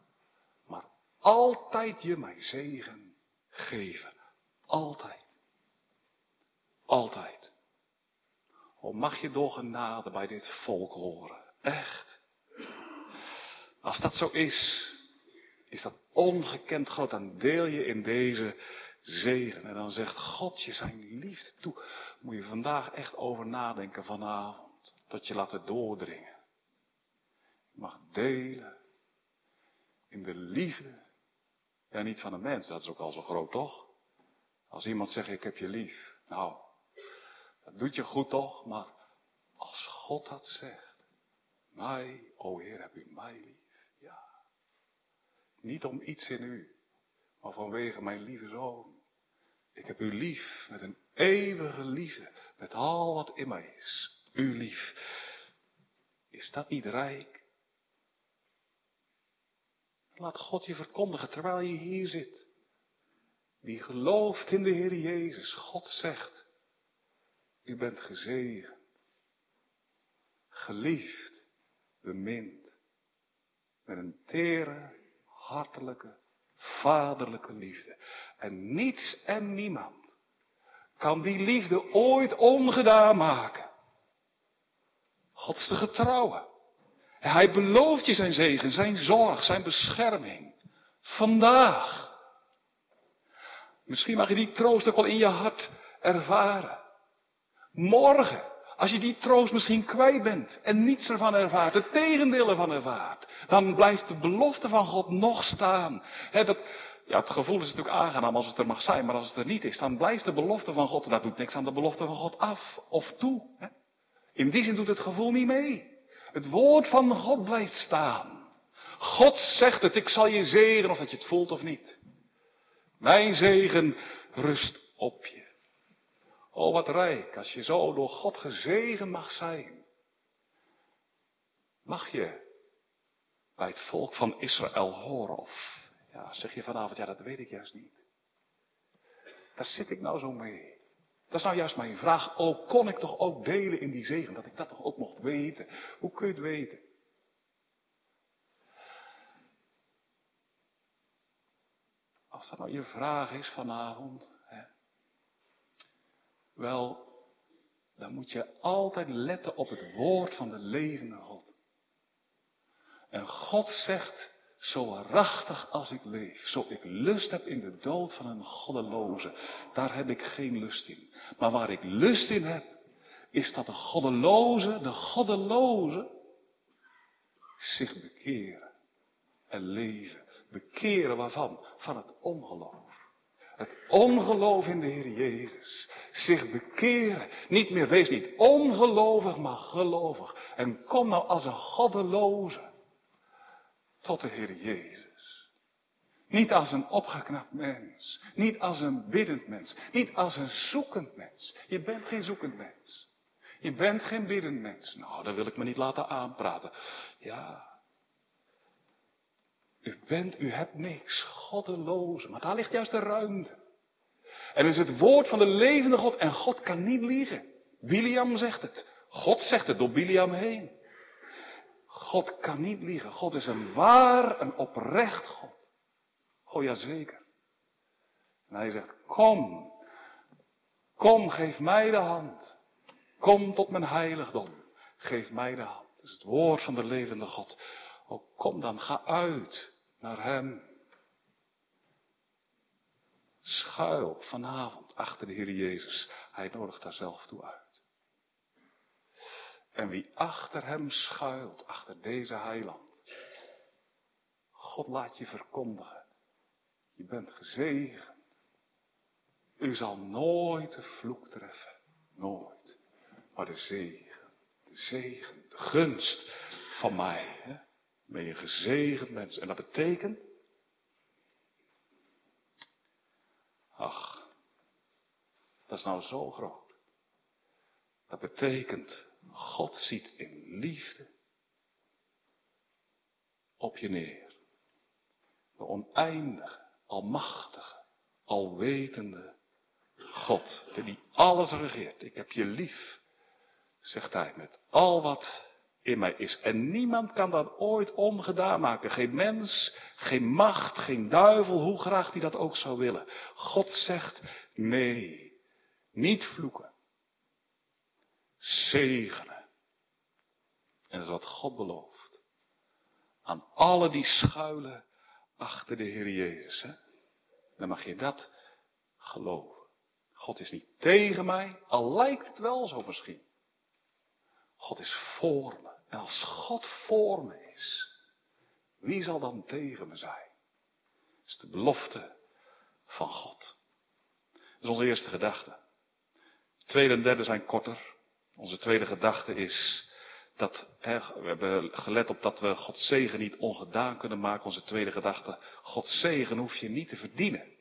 B: Maar altijd je mijn zegen geven. Altijd. Altijd. O mag je door genade bij dit volk horen. Echt. Als dat zo is, is dat ongekend groot. Dan deel je in deze zegen. En dan zegt God je zijn liefde toe. Moet je vandaag echt over nadenken vanavond. Dat je laat het doordringen mag delen in de liefde. Ja, niet van een mens, dat is ook al zo groot toch? Als iemand zegt ik heb je lief, nou, dat doet je goed toch, maar als God dat zegt, mij, o Heer, heb u mij lief, ja. Niet om iets in u, maar vanwege mijn lieve zoon. Ik heb u lief met een eeuwige liefde, met al wat in mij is. U lief. Is dat niet rijk? Laat God je verkondigen terwijl je hier zit. Die gelooft in de Heer Jezus. God zegt, u bent gezegend, geliefd, bemind, met een tere, hartelijke, vaderlijke liefde. En niets en niemand kan die liefde ooit ongedaan maken. God is de getrouwe. Hij belooft je zijn zegen, zijn zorg, zijn bescherming. Vandaag. Misschien mag je die troost ook wel in je hart ervaren. Morgen, als je die troost misschien kwijt bent en niets ervan ervaart, het tegendeel ervan ervaart, dan blijft de belofte van God nog staan. dat, ja, het gevoel is natuurlijk aangenaam als het er mag zijn, maar als het er niet is, dan blijft de belofte van God, en dat doet niks aan de belofte van God af of toe. In die zin doet het gevoel niet mee. Het woord van God blijft staan. God zegt het, ik zal je zegen of dat je het voelt of niet. Mijn zegen rust op je. Oh, wat rijk, als je zo door God gezegen mag zijn. Mag je bij het volk van Israël horen of, ja, zeg je vanavond, ja, dat weet ik juist niet. Daar zit ik nou zo mee. Dat is nou juist mijn vraag. Oh, kon ik toch ook delen in die zegen? Dat ik dat toch ook mocht weten? Hoe kun je het weten? Als dat nou je vraag is vanavond, hè, wel, dan moet je altijd letten op het woord van de levende God. En God zegt, zo waarachtig als ik leef, zo ik lust heb in de dood van een goddeloze, daar heb ik geen lust in. Maar waar ik lust in heb, is dat de goddeloze, de goddeloze, zich bekeren. en leven. Bekeren waarvan? Van het ongeloof. Het ongeloof in de Heer Jezus. Zich bekeren. Niet meer, wees niet ongelovig, maar gelovig. En kom nou als een goddeloze tot de Heer Jezus. Niet als een opgeknapt mens. Niet als een biddend mens. Niet als een zoekend mens. Je bent geen zoekend mens. Je bent geen biddend mens. Nou, dat wil ik me niet laten aanpraten. Ja. U bent, u hebt niks. Goddeloze. Maar daar ligt juist de ruimte. En is het woord van de levende God. En God kan niet liegen. Biliam zegt het. God zegt het door Biliam heen. God kan niet liegen. God is een waar, een oprecht God. Oh ja, zeker. En hij zegt, kom. Kom, geef mij de hand. Kom tot mijn heiligdom. Geef mij de hand. Dat is het woord van de levende God. Oh, kom dan, ga uit naar Hem. Schuil vanavond achter de Heer Jezus. Hij nodigt daar zelf toe uit. En wie achter Hem schuilt, achter deze heiland. God laat je verkondigen. Je bent gezegend. U zal nooit de vloek treffen. Nooit. Maar de zegen. De zegen. De gunst van mij. Hè? Ben je gezegend mens. En dat betekent. Ach. Dat is nou zo groot. Dat betekent. God ziet in liefde. Op je neer. De oneindige, almachtige, alwetende God, die alles regeert. Ik heb je lief, zegt hij, met al wat in mij is. En niemand kan dat ooit ongedaan maken. Geen mens, geen macht, geen duivel, hoe graag die dat ook zou willen. God zegt, nee, niet vloeken. Zegenen. En dat is wat God belooft. Aan alle die schuilen achter de Heer Jezus. Hè? Dan mag je dat geloven. God is niet tegen mij, al lijkt het wel zo misschien. God is voor me. En als God voor me is, wie zal dan tegen me zijn? Dat is de belofte van God. Dat is onze eerste gedachte. Tweede en derde zijn korter. Onze tweede gedachte is dat, hè, we hebben gelet op dat we Gods zegen niet ongedaan kunnen maken. Onze tweede gedachte, Gods zegen hoef je niet te verdienen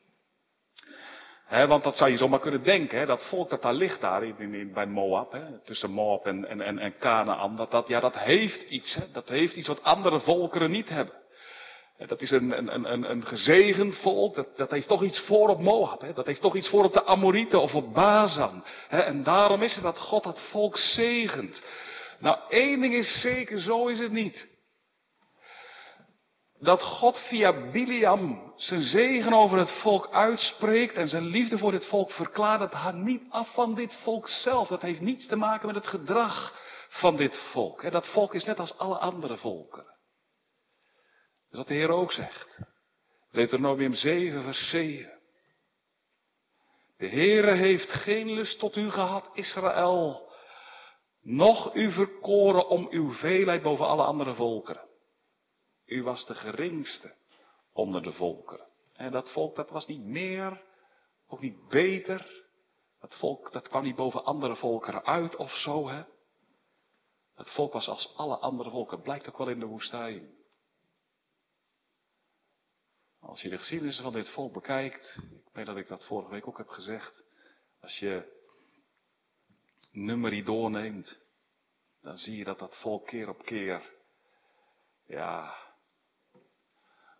B: want dat zou je zomaar kunnen denken, dat volk dat daar ligt daar in, bij Moab, tussen Moab en, en, en, en dat, dat, ja, dat heeft iets, dat heeft iets wat andere volkeren niet hebben. Dat is een, een, een, een gezegend volk, dat, dat heeft toch iets voor op Moab, dat heeft toch iets voor op de Amorieten of op Bazan. en daarom is het dat God dat volk zegent. Nou, één ding is zeker, zo is het niet dat God via Biliam zijn zegen over het volk uitspreekt en zijn liefde voor dit volk verklaart, dat gaat niet af van dit volk zelf. Dat heeft niets te maken met het gedrag van dit volk. Dat volk is net als alle andere volken. Is wat de Heer ook zegt. Deuteronomium 7, vers 7. De Heere heeft geen lust tot u gehad, Israël, noch u verkoren om uw veelheid boven alle andere volkeren. U was de geringste onder de volkeren. En dat volk dat was niet meer, ook niet beter. Dat volk dat kwam niet boven andere volkeren uit of zo. Hè? Dat volk was als alle andere volken. Blijkt ook wel in de woestijn. Als je de geschiedenis van dit volk bekijkt, ik weet dat ik dat vorige week ook heb gezegd, als je nummerie doorneemt, dan zie je dat dat volk keer op keer, ja,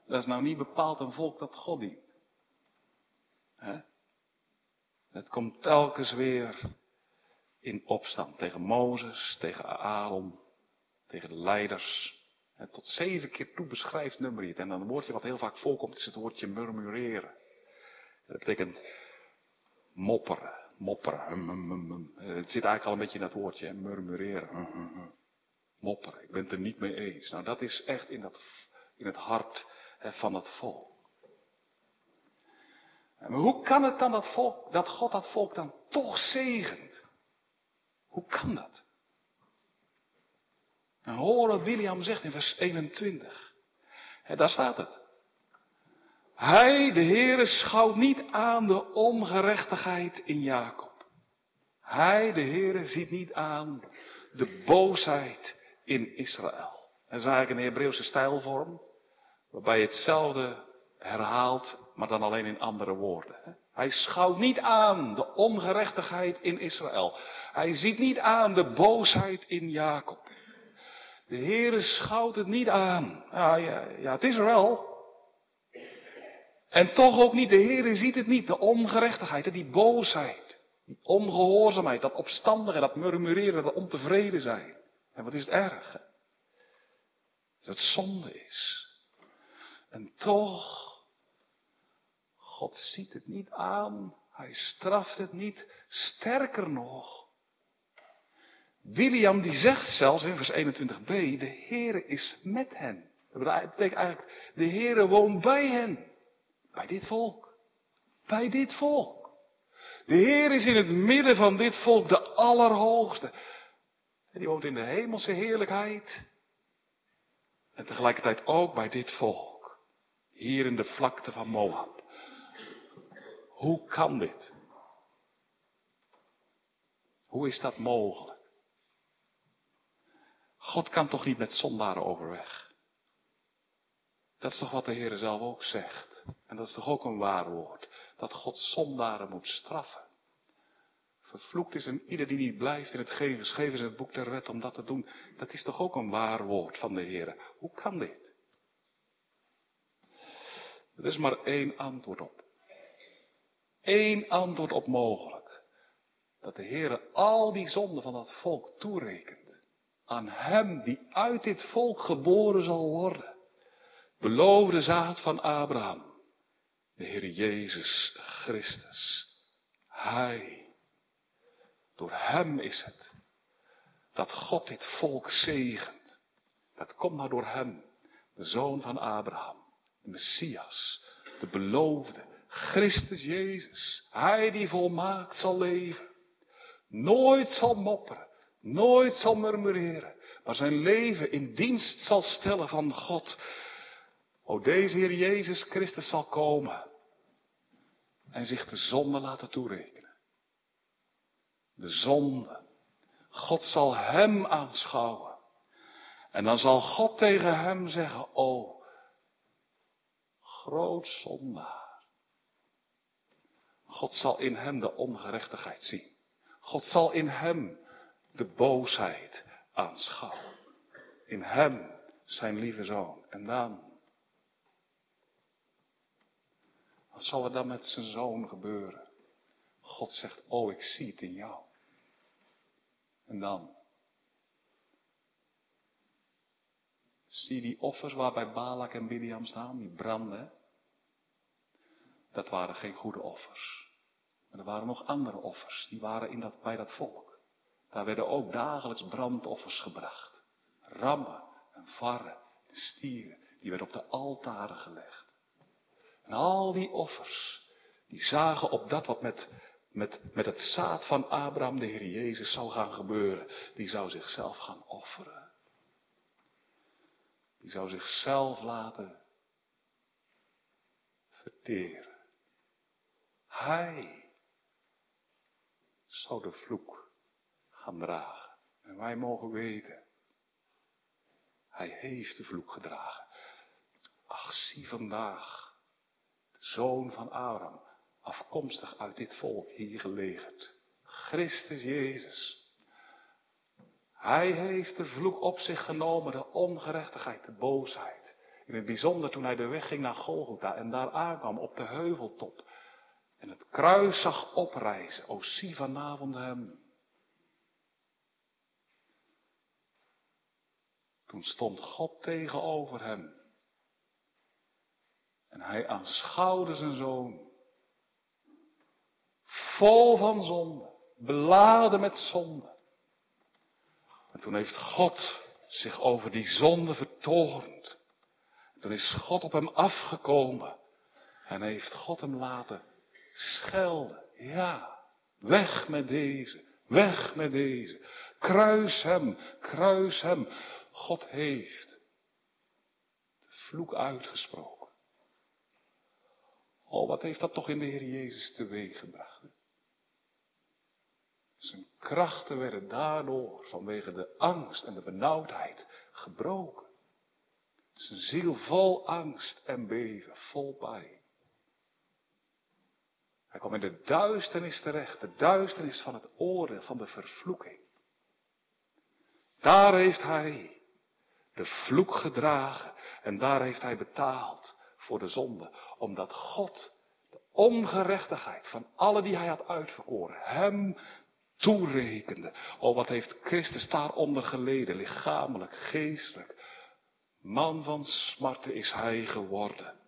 B: dat is nou niet bepaald een volk dat God dient. He? Het komt telkens weer in opstand tegen Mozes, tegen Aaron, tegen de leiders. En tot zeven keer toe beschrijft nummer het. En dan een woordje wat heel vaak voorkomt is het woordje murmureren. Dat betekent mopperen, mopperen. Het zit eigenlijk al een beetje in dat woordje, murmureren. Mopperen, ik ben het er niet mee eens. Nou, dat is echt in, dat, in het hart van het volk. Maar hoe kan het dan dat, dat God dat volk dan toch zegent? Hoe kan dat? En horen William zegt in vers 21. daar staat het. Hij, de Heere, schouwt niet aan de ongerechtigheid in Jacob. Hij, de Heere, ziet niet aan de boosheid in Israël. Dat is eigenlijk een Hebreeuwse stijlvorm, waarbij hetzelfde herhaalt, maar dan alleen in andere woorden. Hij schouwt niet aan de ongerechtigheid in Israël. Hij ziet niet aan de boosheid in Jacob. De Heere schouwt het niet aan. Ja, ja, ja, het is er wel. En toch ook niet, de Heere ziet het niet, de ongerechtigheid, die boosheid, die ongehoorzaamheid, dat opstandige, dat murmureren, dat ontevreden zijn. En wat is het erg? Dat het zonde is. En toch, God ziet het niet aan, hij straft het niet, sterker nog. William die zegt zelfs in vers 21b, de Heere is met hen. Dat betekent eigenlijk, de Heere woont bij hen. Bij dit volk. Bij dit volk. De Heer is in het midden van dit volk de Allerhoogste. En die woont in de hemelse heerlijkheid. En tegelijkertijd ook bij dit volk. Hier in de vlakte van Moab. Hoe kan dit? Hoe is dat mogelijk? God kan toch niet met zondaren overweg? Dat is toch wat de Heer zelf ook zegt. En dat is toch ook een waar woord. Dat God zondaren moet straffen. Vervloekt is een ieder die niet blijft in het geven, schreven in het boek der wet om dat te doen. Dat is toch ook een waar woord van de Heer. Hoe kan dit? Er is maar één antwoord op. Eén antwoord op mogelijk. Dat de Heer al die zonden van dat volk toerekent. Aan hem die uit dit volk geboren zal worden. Beloofde zaad van Abraham. De Heer Jezus Christus. Hij. Door hem is het. Dat God dit volk zegent. Dat komt nou door hem. De zoon van Abraham. De Messias. De beloofde. Christus Jezus. Hij die volmaakt zal leven. Nooit zal mopperen. Nooit zal murmureren. Maar zijn leven in dienst zal stellen van God. O deze Heer Jezus Christus zal komen en zich de zonde laten toerekenen. De zonde. God zal hem aanschouwen. En dan zal God tegen hem zeggen, o, groot zondaar. God zal in hem de ongerechtigheid zien. God zal in hem de boosheid aanschouwen. In hem zijn lieve zoon. En dan Wat zal er dan met zijn zoon gebeuren? God zegt, oh ik zie het in jou. En dan? Zie die offers waar bij Balak en Biliam staan, die branden. Dat waren geen goede offers. Maar er waren nog andere offers, die waren in dat, bij dat volk. Daar werden ook dagelijks brandoffers gebracht. Rammen en varren en stieren, die werden op de altaren gelegd. En al die offers, die zagen op dat wat met, met, met het zaad van Abraham, de Heer Jezus, zou gaan gebeuren. Die zou zichzelf gaan offeren. Die zou zichzelf laten verteren. Hij zou de vloek gaan dragen. En wij mogen weten, hij heeft de vloek gedragen. Ach, zie vandaag zoon van Abraham, afkomstig uit dit volk hier gelegerd. Christus Jezus. Hij heeft de vloek op zich genomen, de ongerechtigheid, de boosheid. In het bijzonder toen hij de weg ging naar Golgotha en daar aankwam op de heuveltop. En het kruis zag oprijzen. O, zie vanavond hem. Toen stond God tegenover hem. En hij aanschouwde zijn zoon. Vol van zonde, beladen met zonde. En toen heeft God zich over die zonde vertoornd. En toen is God op hem afgekomen. En heeft God hem laten schelden. Ja, weg met deze, weg met deze. Kruis hem, kruis hem. God heeft de vloek uitgesproken. Oh, wat heeft dat toch in de Heer Jezus teweeggebracht. Zijn krachten werden daardoor vanwege de angst en de benauwdheid gebroken. Zijn ziel vol angst en beven, vol pijn. Hij kwam in de duisternis terecht, de duisternis van het oordeel, van de vervloeking. Daar heeft hij de vloek gedragen en daar heeft hij betaald voor de zonde, omdat God de ongerechtigheid van alle die hij had uitverkoren, hem toerekende. Oh, wat heeft Christus daaronder geleden, lichamelijk, geestelijk. Man van smarten is hij geworden.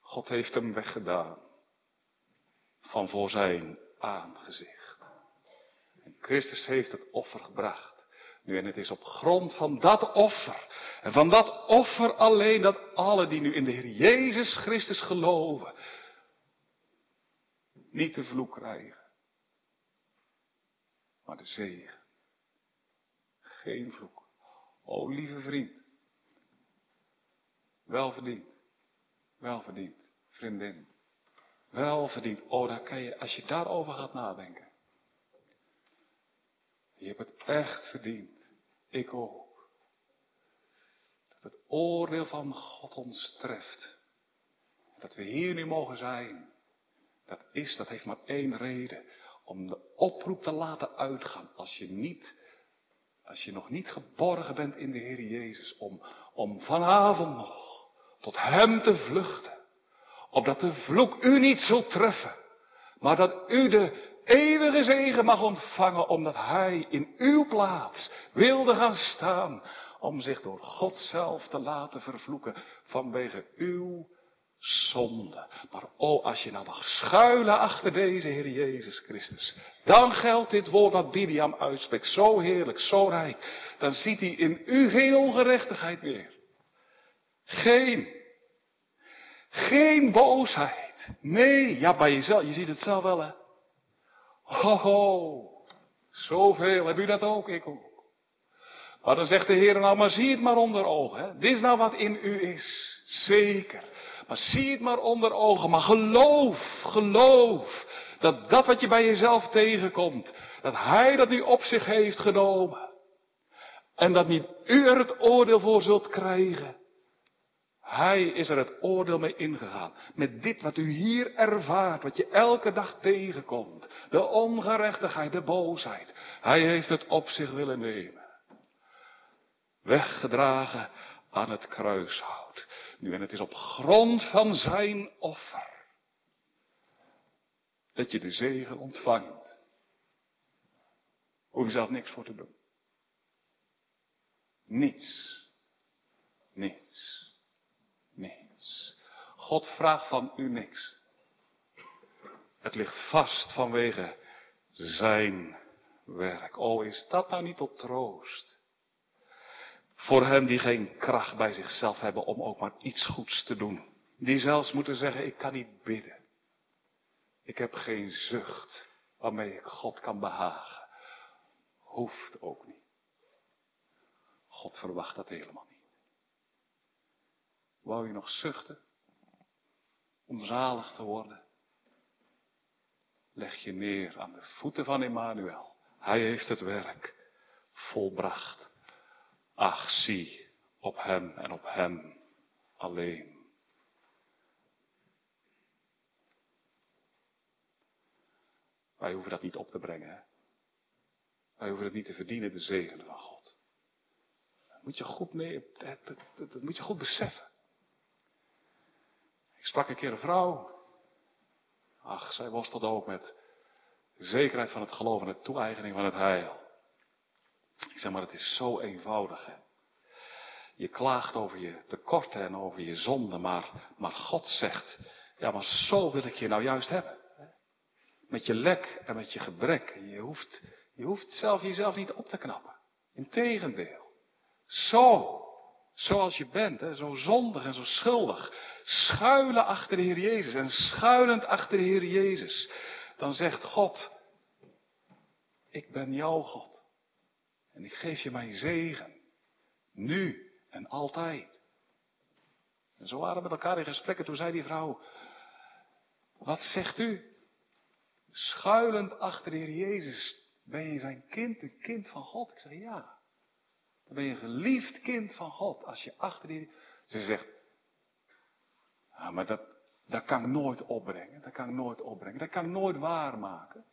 B: God heeft hem weggedaan van voor zijn aangezicht. En Christus heeft het offer gebracht. Nu, en het is op grond van dat offer, en van dat offer alleen, dat alle die nu in de Heer Jezus Christus geloven, niet de vloek krijgen, maar de zegen. Geen vloek. O lieve vriend, wel verdiend, wel verdiend, vriendin, wel verdiend. Oh, daar kan je, als je daarover gaat nadenken, je hebt het echt verdiend. Ik ook. Dat het oordeel van God ons treft. Dat we hier nu mogen zijn. Dat is, dat heeft maar één reden. Om de oproep te laten uitgaan. Als je niet, als je nog niet geborgen bent in de Heer Jezus. Om, om vanavond nog tot Hem te vluchten. Opdat de vloek u niet zult treffen. Maar dat u de eeuwige zegen mag ontvangen, omdat Hij in uw plaats wilde gaan staan, om zich door God zelf te laten vervloeken vanwege uw zonde. Maar oh, als je nou mag schuilen achter deze Heer Jezus Christus, dan geldt dit woord wat Bidiam uitspreekt, zo heerlijk, zo rijk, dan ziet hij in u geen ongerechtigheid meer. Geen. Geen boosheid. Nee, ja, bij jezelf, je ziet het zelf wel, hè. Ho, ho, zoveel. Heb u dat ook? Ik ook. Maar dan zegt de Heer nou, maar zie het maar onder ogen. Hè? Dit is nou wat in u is. Zeker. Maar zie het maar onder ogen. Maar geloof, geloof. Dat dat wat je bij jezelf tegenkomt. Dat Hij dat nu op zich heeft genomen. En dat niet u er het oordeel voor zult krijgen. Hij is er het oordeel mee ingegaan. Met dit wat u hier ervaart, wat je elke dag tegenkomt. De ongerechtigheid, de boosheid. Hij heeft het op zich willen nemen. Weggedragen aan het kruishout. Nu, en het is op grond van zijn offer. Dat je de zegen ontvangt. Hoef je zelf niks voor te doen. Niets. Niets God vraagt van u niks. Het ligt vast vanwege zijn werk. O, is dat nou niet tot troost? Voor hen die geen kracht bij zichzelf hebben om ook maar iets goeds te doen. Die zelfs moeten zeggen, ik kan niet bidden. Ik heb geen zucht waarmee ik God kan behagen. Hoeft ook niet. God verwacht dat helemaal niet. Wou je nog zuchten om zalig te worden? Leg je neer aan de voeten van Emmanuel. Hij heeft het werk volbracht. Ach, zie op hem en op hem alleen. Wij hoeven dat niet op te brengen. Hè? Wij hoeven het niet te verdienen, de zegen van God. Dat moet je goed, dat, dat moet je goed beseffen. Ik sprak een keer een vrouw. Ach, zij worstelde ook met zekerheid van het geloof en de toe-eigening van het heil. Ik zeg maar, het is zo eenvoudig. Hè? Je klaagt over je tekorten en over je zonden, maar, maar God zegt, ja, maar zo wil ik je nou juist hebben. Met je lek en met je gebrek. Je hoeft, je hoeft zelf jezelf niet op te knappen. Integendeel. Zo Zoals je bent, hè, zo zondig en zo schuldig. Schuilen achter de Heer Jezus en schuilend achter de Heer Jezus. Dan zegt God, ik ben jouw God. En ik geef je mijn zegen. Nu En altijd. En zo waren we met elkaar in gesprekken. Toen zei die vrouw, wat zegt u? Schuilend achter de Heer Jezus, ben je zijn kind, een kind van God? Ik zeg ja. Dan ben je een geliefd kind van God. Als je achter die. Ze zegt. Ja, maar dat, dat kan ik nooit opbrengen. Dat kan ik nooit opbrengen. Dat kan ik nooit waarmaken.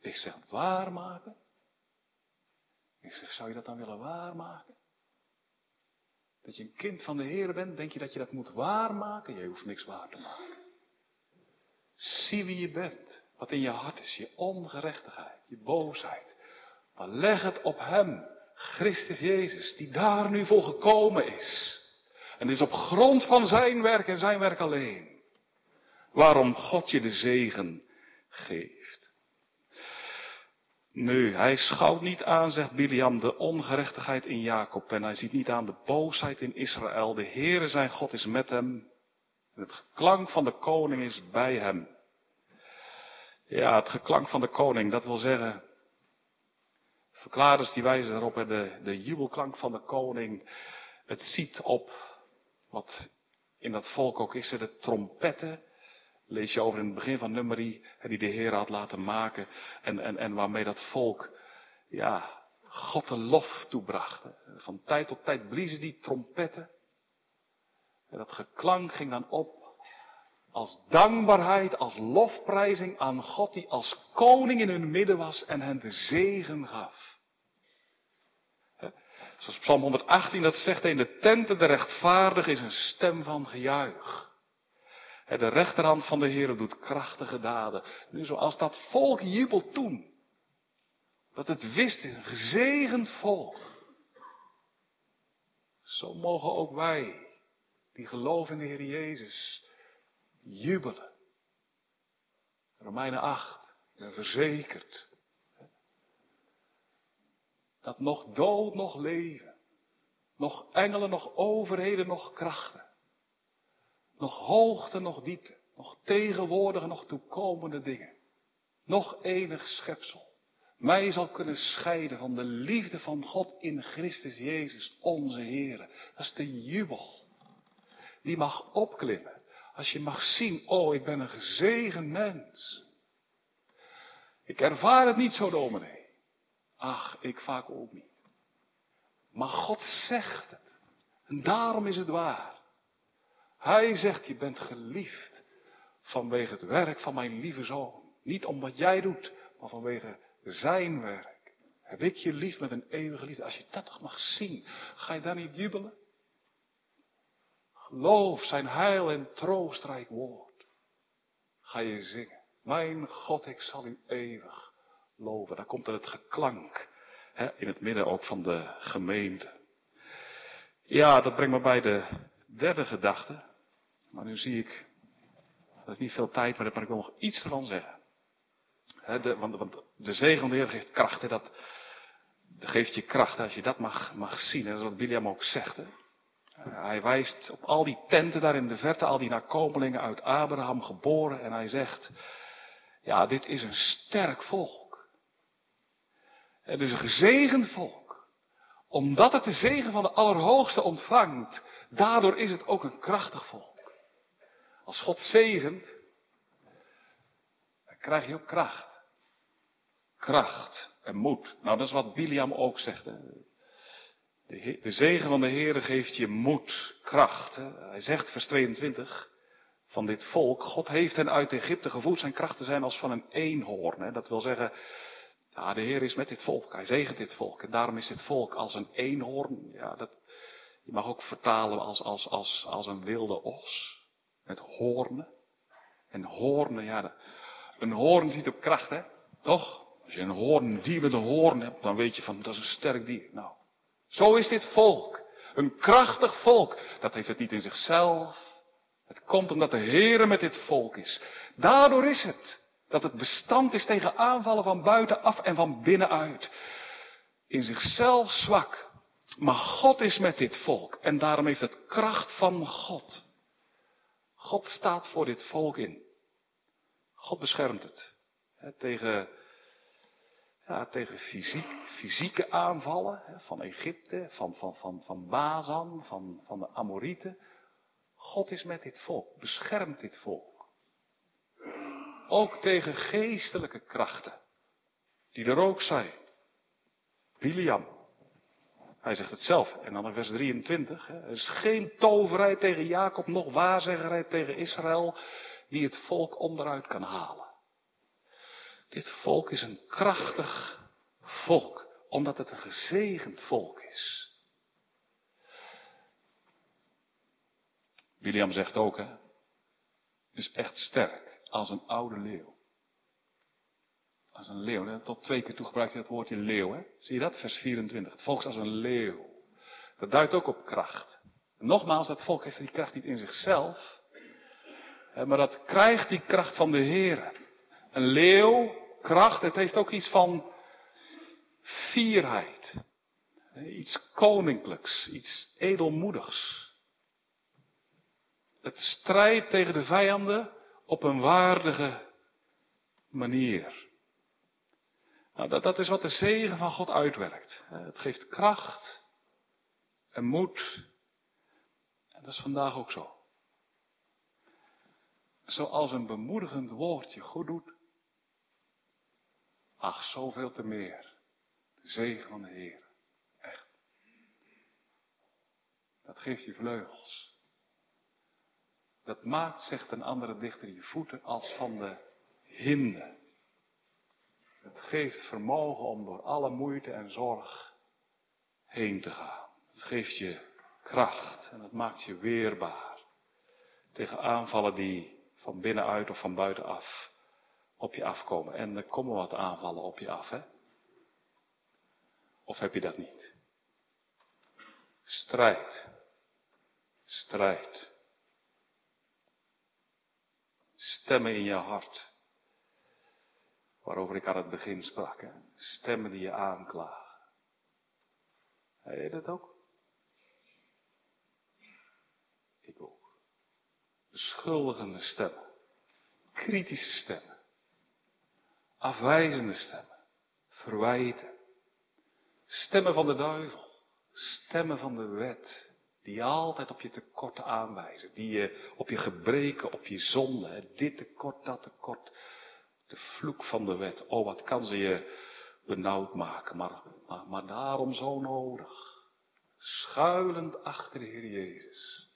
B: Ik zeg waarmaken? Ik zeg, zou je dat dan willen waarmaken? Dat je een kind van de Heer bent, denk je dat je dat moet waarmaken? Je hoeft niks waar te maken. Zie wie je bent, wat in je hart is, je ongerechtigheid, je boosheid. Maar leg het op Hem, Christus Jezus, die daar nu voor gekomen is. En is op grond van Zijn werk en Zijn werk alleen. Waarom God je de zegen geeft. Nu, hij schouwt niet aan, zegt Biliam, de ongerechtigheid in Jacob. En hij ziet niet aan de boosheid in Israël. De Heere zijn God is met hem. Het geklank van de koning is bij hem. Ja, het geklank van de koning, dat wil zeggen. Verklaarders die wijzen erop, de, de jubelklank van de koning. Het ziet op wat in dat volk ook is, de trompetten lees je over in het begin van nummerie, die de Heer had laten maken. En, en, en waarmee dat volk, ja, God de lof toebracht. Van tijd tot tijd bliezen die trompetten. En dat geklank ging dan op als dankbaarheid, als lofprijzing aan God die als koning in hun midden was en hen de zegen gaf. Zoals Psalm 118 dat zegt, in de tenten de rechtvaardig is een stem van gejuich. De rechterhand van de Heer doet krachtige daden. Nu zoals dat volk jubelt toen. Dat het wist is een gezegend volk. Zo mogen ook wij, die geloven in de Heer Jezus, jubelen. Romeinen 8, ben verzekerd. Dat nog dood, nog leven, nog engelen, nog overheden, nog krachten nog hoogte, nog diepte. Nog tegenwoordige, nog toekomende dingen. Nog enig schepsel. Mij zal kunnen scheiden van de liefde van God in Christus Jezus, onze Heer. Dat is de jubel. Die mag opklimmen. Als je mag zien, oh, ik ben een gezegend mens. Ik ervaar het niet zo, dominee. Ach, ik vaak ook niet. Maar God zegt het. En daarom is het waar. Hij zegt, je bent geliefd vanwege het werk van mijn lieve zoon. Niet om wat jij doet, maar vanwege zijn werk. Heb ik je lief met een eeuwige liefde. Als je dat toch mag zien, ga je dan niet jubelen? Geloof zijn heil en troostrijk woord. Ga je zingen. Mijn God, ik zal u eeuwig loven. Daar komt er het geklank. Hè, in het midden ook van de gemeente. Ja, dat brengt me bij de derde gedachte. Maar nu zie ik dat ik niet veel tijd meer heb, maar ik wil nog iets ervan zeggen. de, want, de zegen van de Heer geeft kracht. Dat, geeft je kracht als je dat mag, mag zien. Dat is wat William ook zegt. Hij wijst op al die tenten daar in de verte, al die nakomelingen uit Abraham geboren. En hij zegt, ja, dit is een sterk volk. Het is een gezegend volk. Omdat het de zegen van de Allerhoogste ontvangt, daardoor is het ook een krachtig volk. Als God zegent, dan krijg je ook kracht. Kracht en moed. Nou, dat is wat Biliam ook zegt. De, zegen van de Heer geeft je moed, kracht. Hè. Hij zegt, vers 22, van dit volk, God heeft hen uit Egypte gevoed, zijn krachten zijn als van een eenhoorn. Hè. Dat wil zeggen, ja, de Heer is met dit volk, hij zegent dit volk. En daarom is dit volk als een eenhoorn. Ja, dat, je mag ook vertalen als, als, als, als een wilde os. Met hoornen. En hoornen, ja, een hoorn ziet op kracht, hè? Toch? Als je een hoorn, dier met een hoorn hebt, dan weet je van, dat is een sterk dier. Nou, zo is dit volk. Een krachtig volk. Dat heeft het niet in zichzelf. Het komt omdat de Heere met dit volk is. Daardoor is het dat het bestand is tegen aanvallen van buitenaf en van binnenuit. In zichzelf zwak. Maar God is met dit volk. En daarom heeft het kracht van God. God staat voor dit volk in. God beschermt het. tegen
A: Ja, tegen fysiek, fysieke aanvallen van Egypte, van, van, van, van Bazan, van, van de Amorieten. God is met dit volk, beschermt dit volk. Ook tegen geestelijke krachten, die er ook zijn. Biliam, hij zegt het zelf. En dan in vers 23. Hè, er is geen toverheid tegen Jacob, nog waarzeggerij tegen Israël, die het volk onderuit kan halen. Dit volk is een krachtig volk, omdat het een gezegend volk is. William zegt ook, hè, is echt sterk, als een oude leeuw. Als een leeuw, tot twee keer toe gebruikt hij het woordje leeuw. Hè? Zie je dat? Vers 24. Het volk is als een leeuw. Dat duidt ook op kracht. nogmaals, dat volk heeft die kracht niet in zichzelf. Maar dat krijgt die kracht van de Heer. Een leeuw, kracht, het heeft ook iets van fierheid. Iets koninklijks, iets edelmoedigs. Het strijdt tegen de vijanden op een waardige manier. Nou, dat, dat is wat de zegen van God uitwerkt. Het geeft kracht en moed. En dat is vandaag ook zo. Zoals een bemoedigend woordje goed doet. Ach, zoveel te meer. De zegen van de Heer. Echt. Dat geeft je vleugels. Dat maakt, zegt een andere dichter, je voeten als van de hinde. Het geeft vermogen om door alle moeite en zorg heen te gaan. Het geeft je kracht en het maakt je weerbaar tegen aanvallen die van binnenuit of van buitenaf op je afkomen. En er komen wat aanvallen op je af, hè? Of heb je dat niet? Strijd. Strijd. Stemmen in je hart. Waarover ik aan het begin sprak. Stemmen die je aanklagen. Heb je dat ook? Ik ook. Beschuldigende stemmen. Kritische stemmen. Afwijzende stemmen. Verwijten. Stemmen van de duivel. Stemmen van de wet. Die je altijd op je tekorten aanwijzen. Die je op je gebreken, op je zonde. Dit tekort, dat tekort. De vloek van de wet. Oh, wat kan ze je benauwd maken, maar, maar, maar daarom zo nodig. Schuilend achter de Heer Jezus.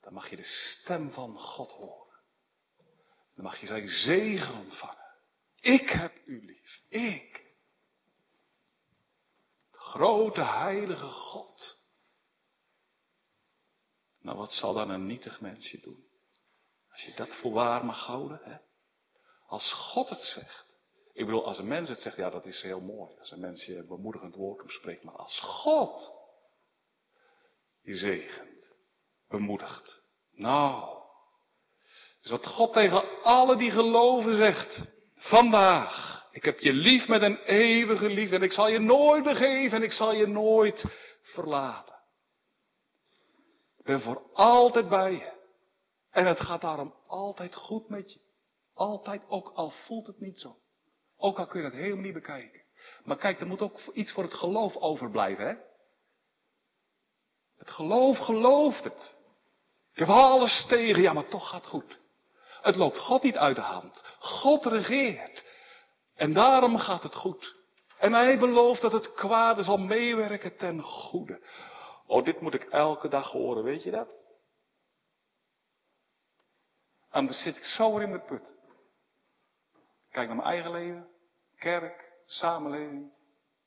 A: Dan mag je de stem van God horen. Dan mag je zijn zegen ontvangen. Ik heb u lief. Ik. De grote heilige God. Nou, wat zal dan een nietig mensje doen? Als je dat voor waar mag houden, hè? Als God het zegt. Ik bedoel, als een mens het zegt, ja, dat is heel mooi. Als een mens je een bemoedigend woord toespreekt. Maar als God je zegent, bemoedigt. Nou, is wat God tegen alle die geloven zegt. Vandaag, ik heb je lief met een eeuwige liefde en ik zal je nooit begeven en ik zal je nooit verlaten. Ben voor altijd bij je. En het gaat daarom altijd goed met je. Altijd, ook al voelt het niet zo. Ook al kun je dat helemaal niet bekijken. Maar kijk, er moet ook iets voor het geloof overblijven, hè? Het geloof gelooft het. Ik heb alles tegen, ja, maar toch gaat het goed. Het loopt God niet uit de hand. God regeert. En daarom gaat het goed. En hij belooft dat het kwade zal meewerken ten goede. Oh, dit moet ik elke dag horen, weet je dat? En dan zit ik zo in de put. Kijk naar mijn eigen leven, kerk, samenleving.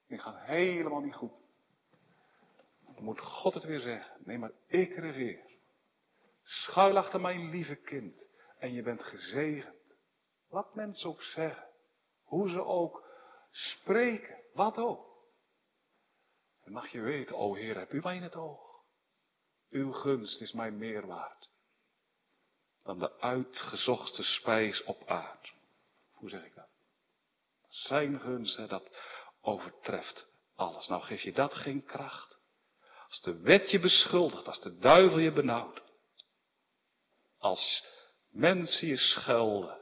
A: Die gaat helemaal niet goed. Dan moet God het weer zeggen. Nee, maar ik regeer. Schuil achter mijn lieve kind. En je bent gezegend. Wat mensen ook zeggen. Hoe ze ook spreken. Wat ook. Mag je weten, o Heer, heb u mij in het oog. Uw gunst is mij meer waard. Dan de uitgezochte spijs op aarde. Hoe zeg ik dat? Zijn gunst, dat overtreft alles. Nou geef je dat geen kracht. Als de wet je beschuldigt, als de duivel je benauwt. Als mensen je schelden,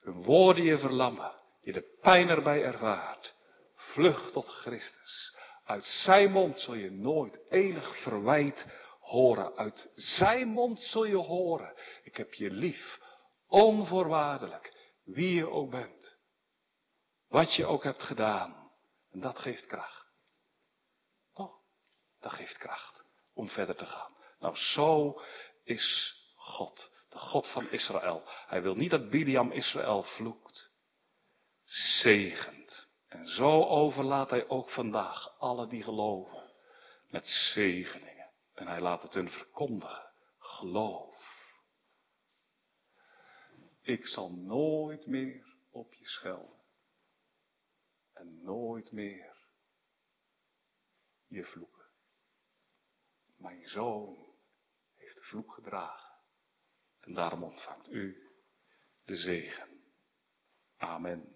A: hun woorden je verlammen,
B: je de pijn erbij ervaart, vlucht tot Christus. Uit zijn mond zul je nooit enig verwijt horen. Uit zijn mond zul je horen. Ik heb je lief, onvoorwaardelijk, wie je ook bent. Wat je ook hebt gedaan. En dat geeft kracht. Toch? Dat geeft kracht om verder te gaan. Nou, zo is God, de God van Israël. Hij wil niet dat Biliam Israël vloekt, zegent. En zo overlaat hij ook vandaag alle die geloven met zegeningen. En hij laat het hun verkondigen. Geloof. Ik zal nooit meer op je schelden. En nooit meer je vloeken. Mijn zoon heeft de vloek gedragen. En daarom ontvangt u de zegen. Amen.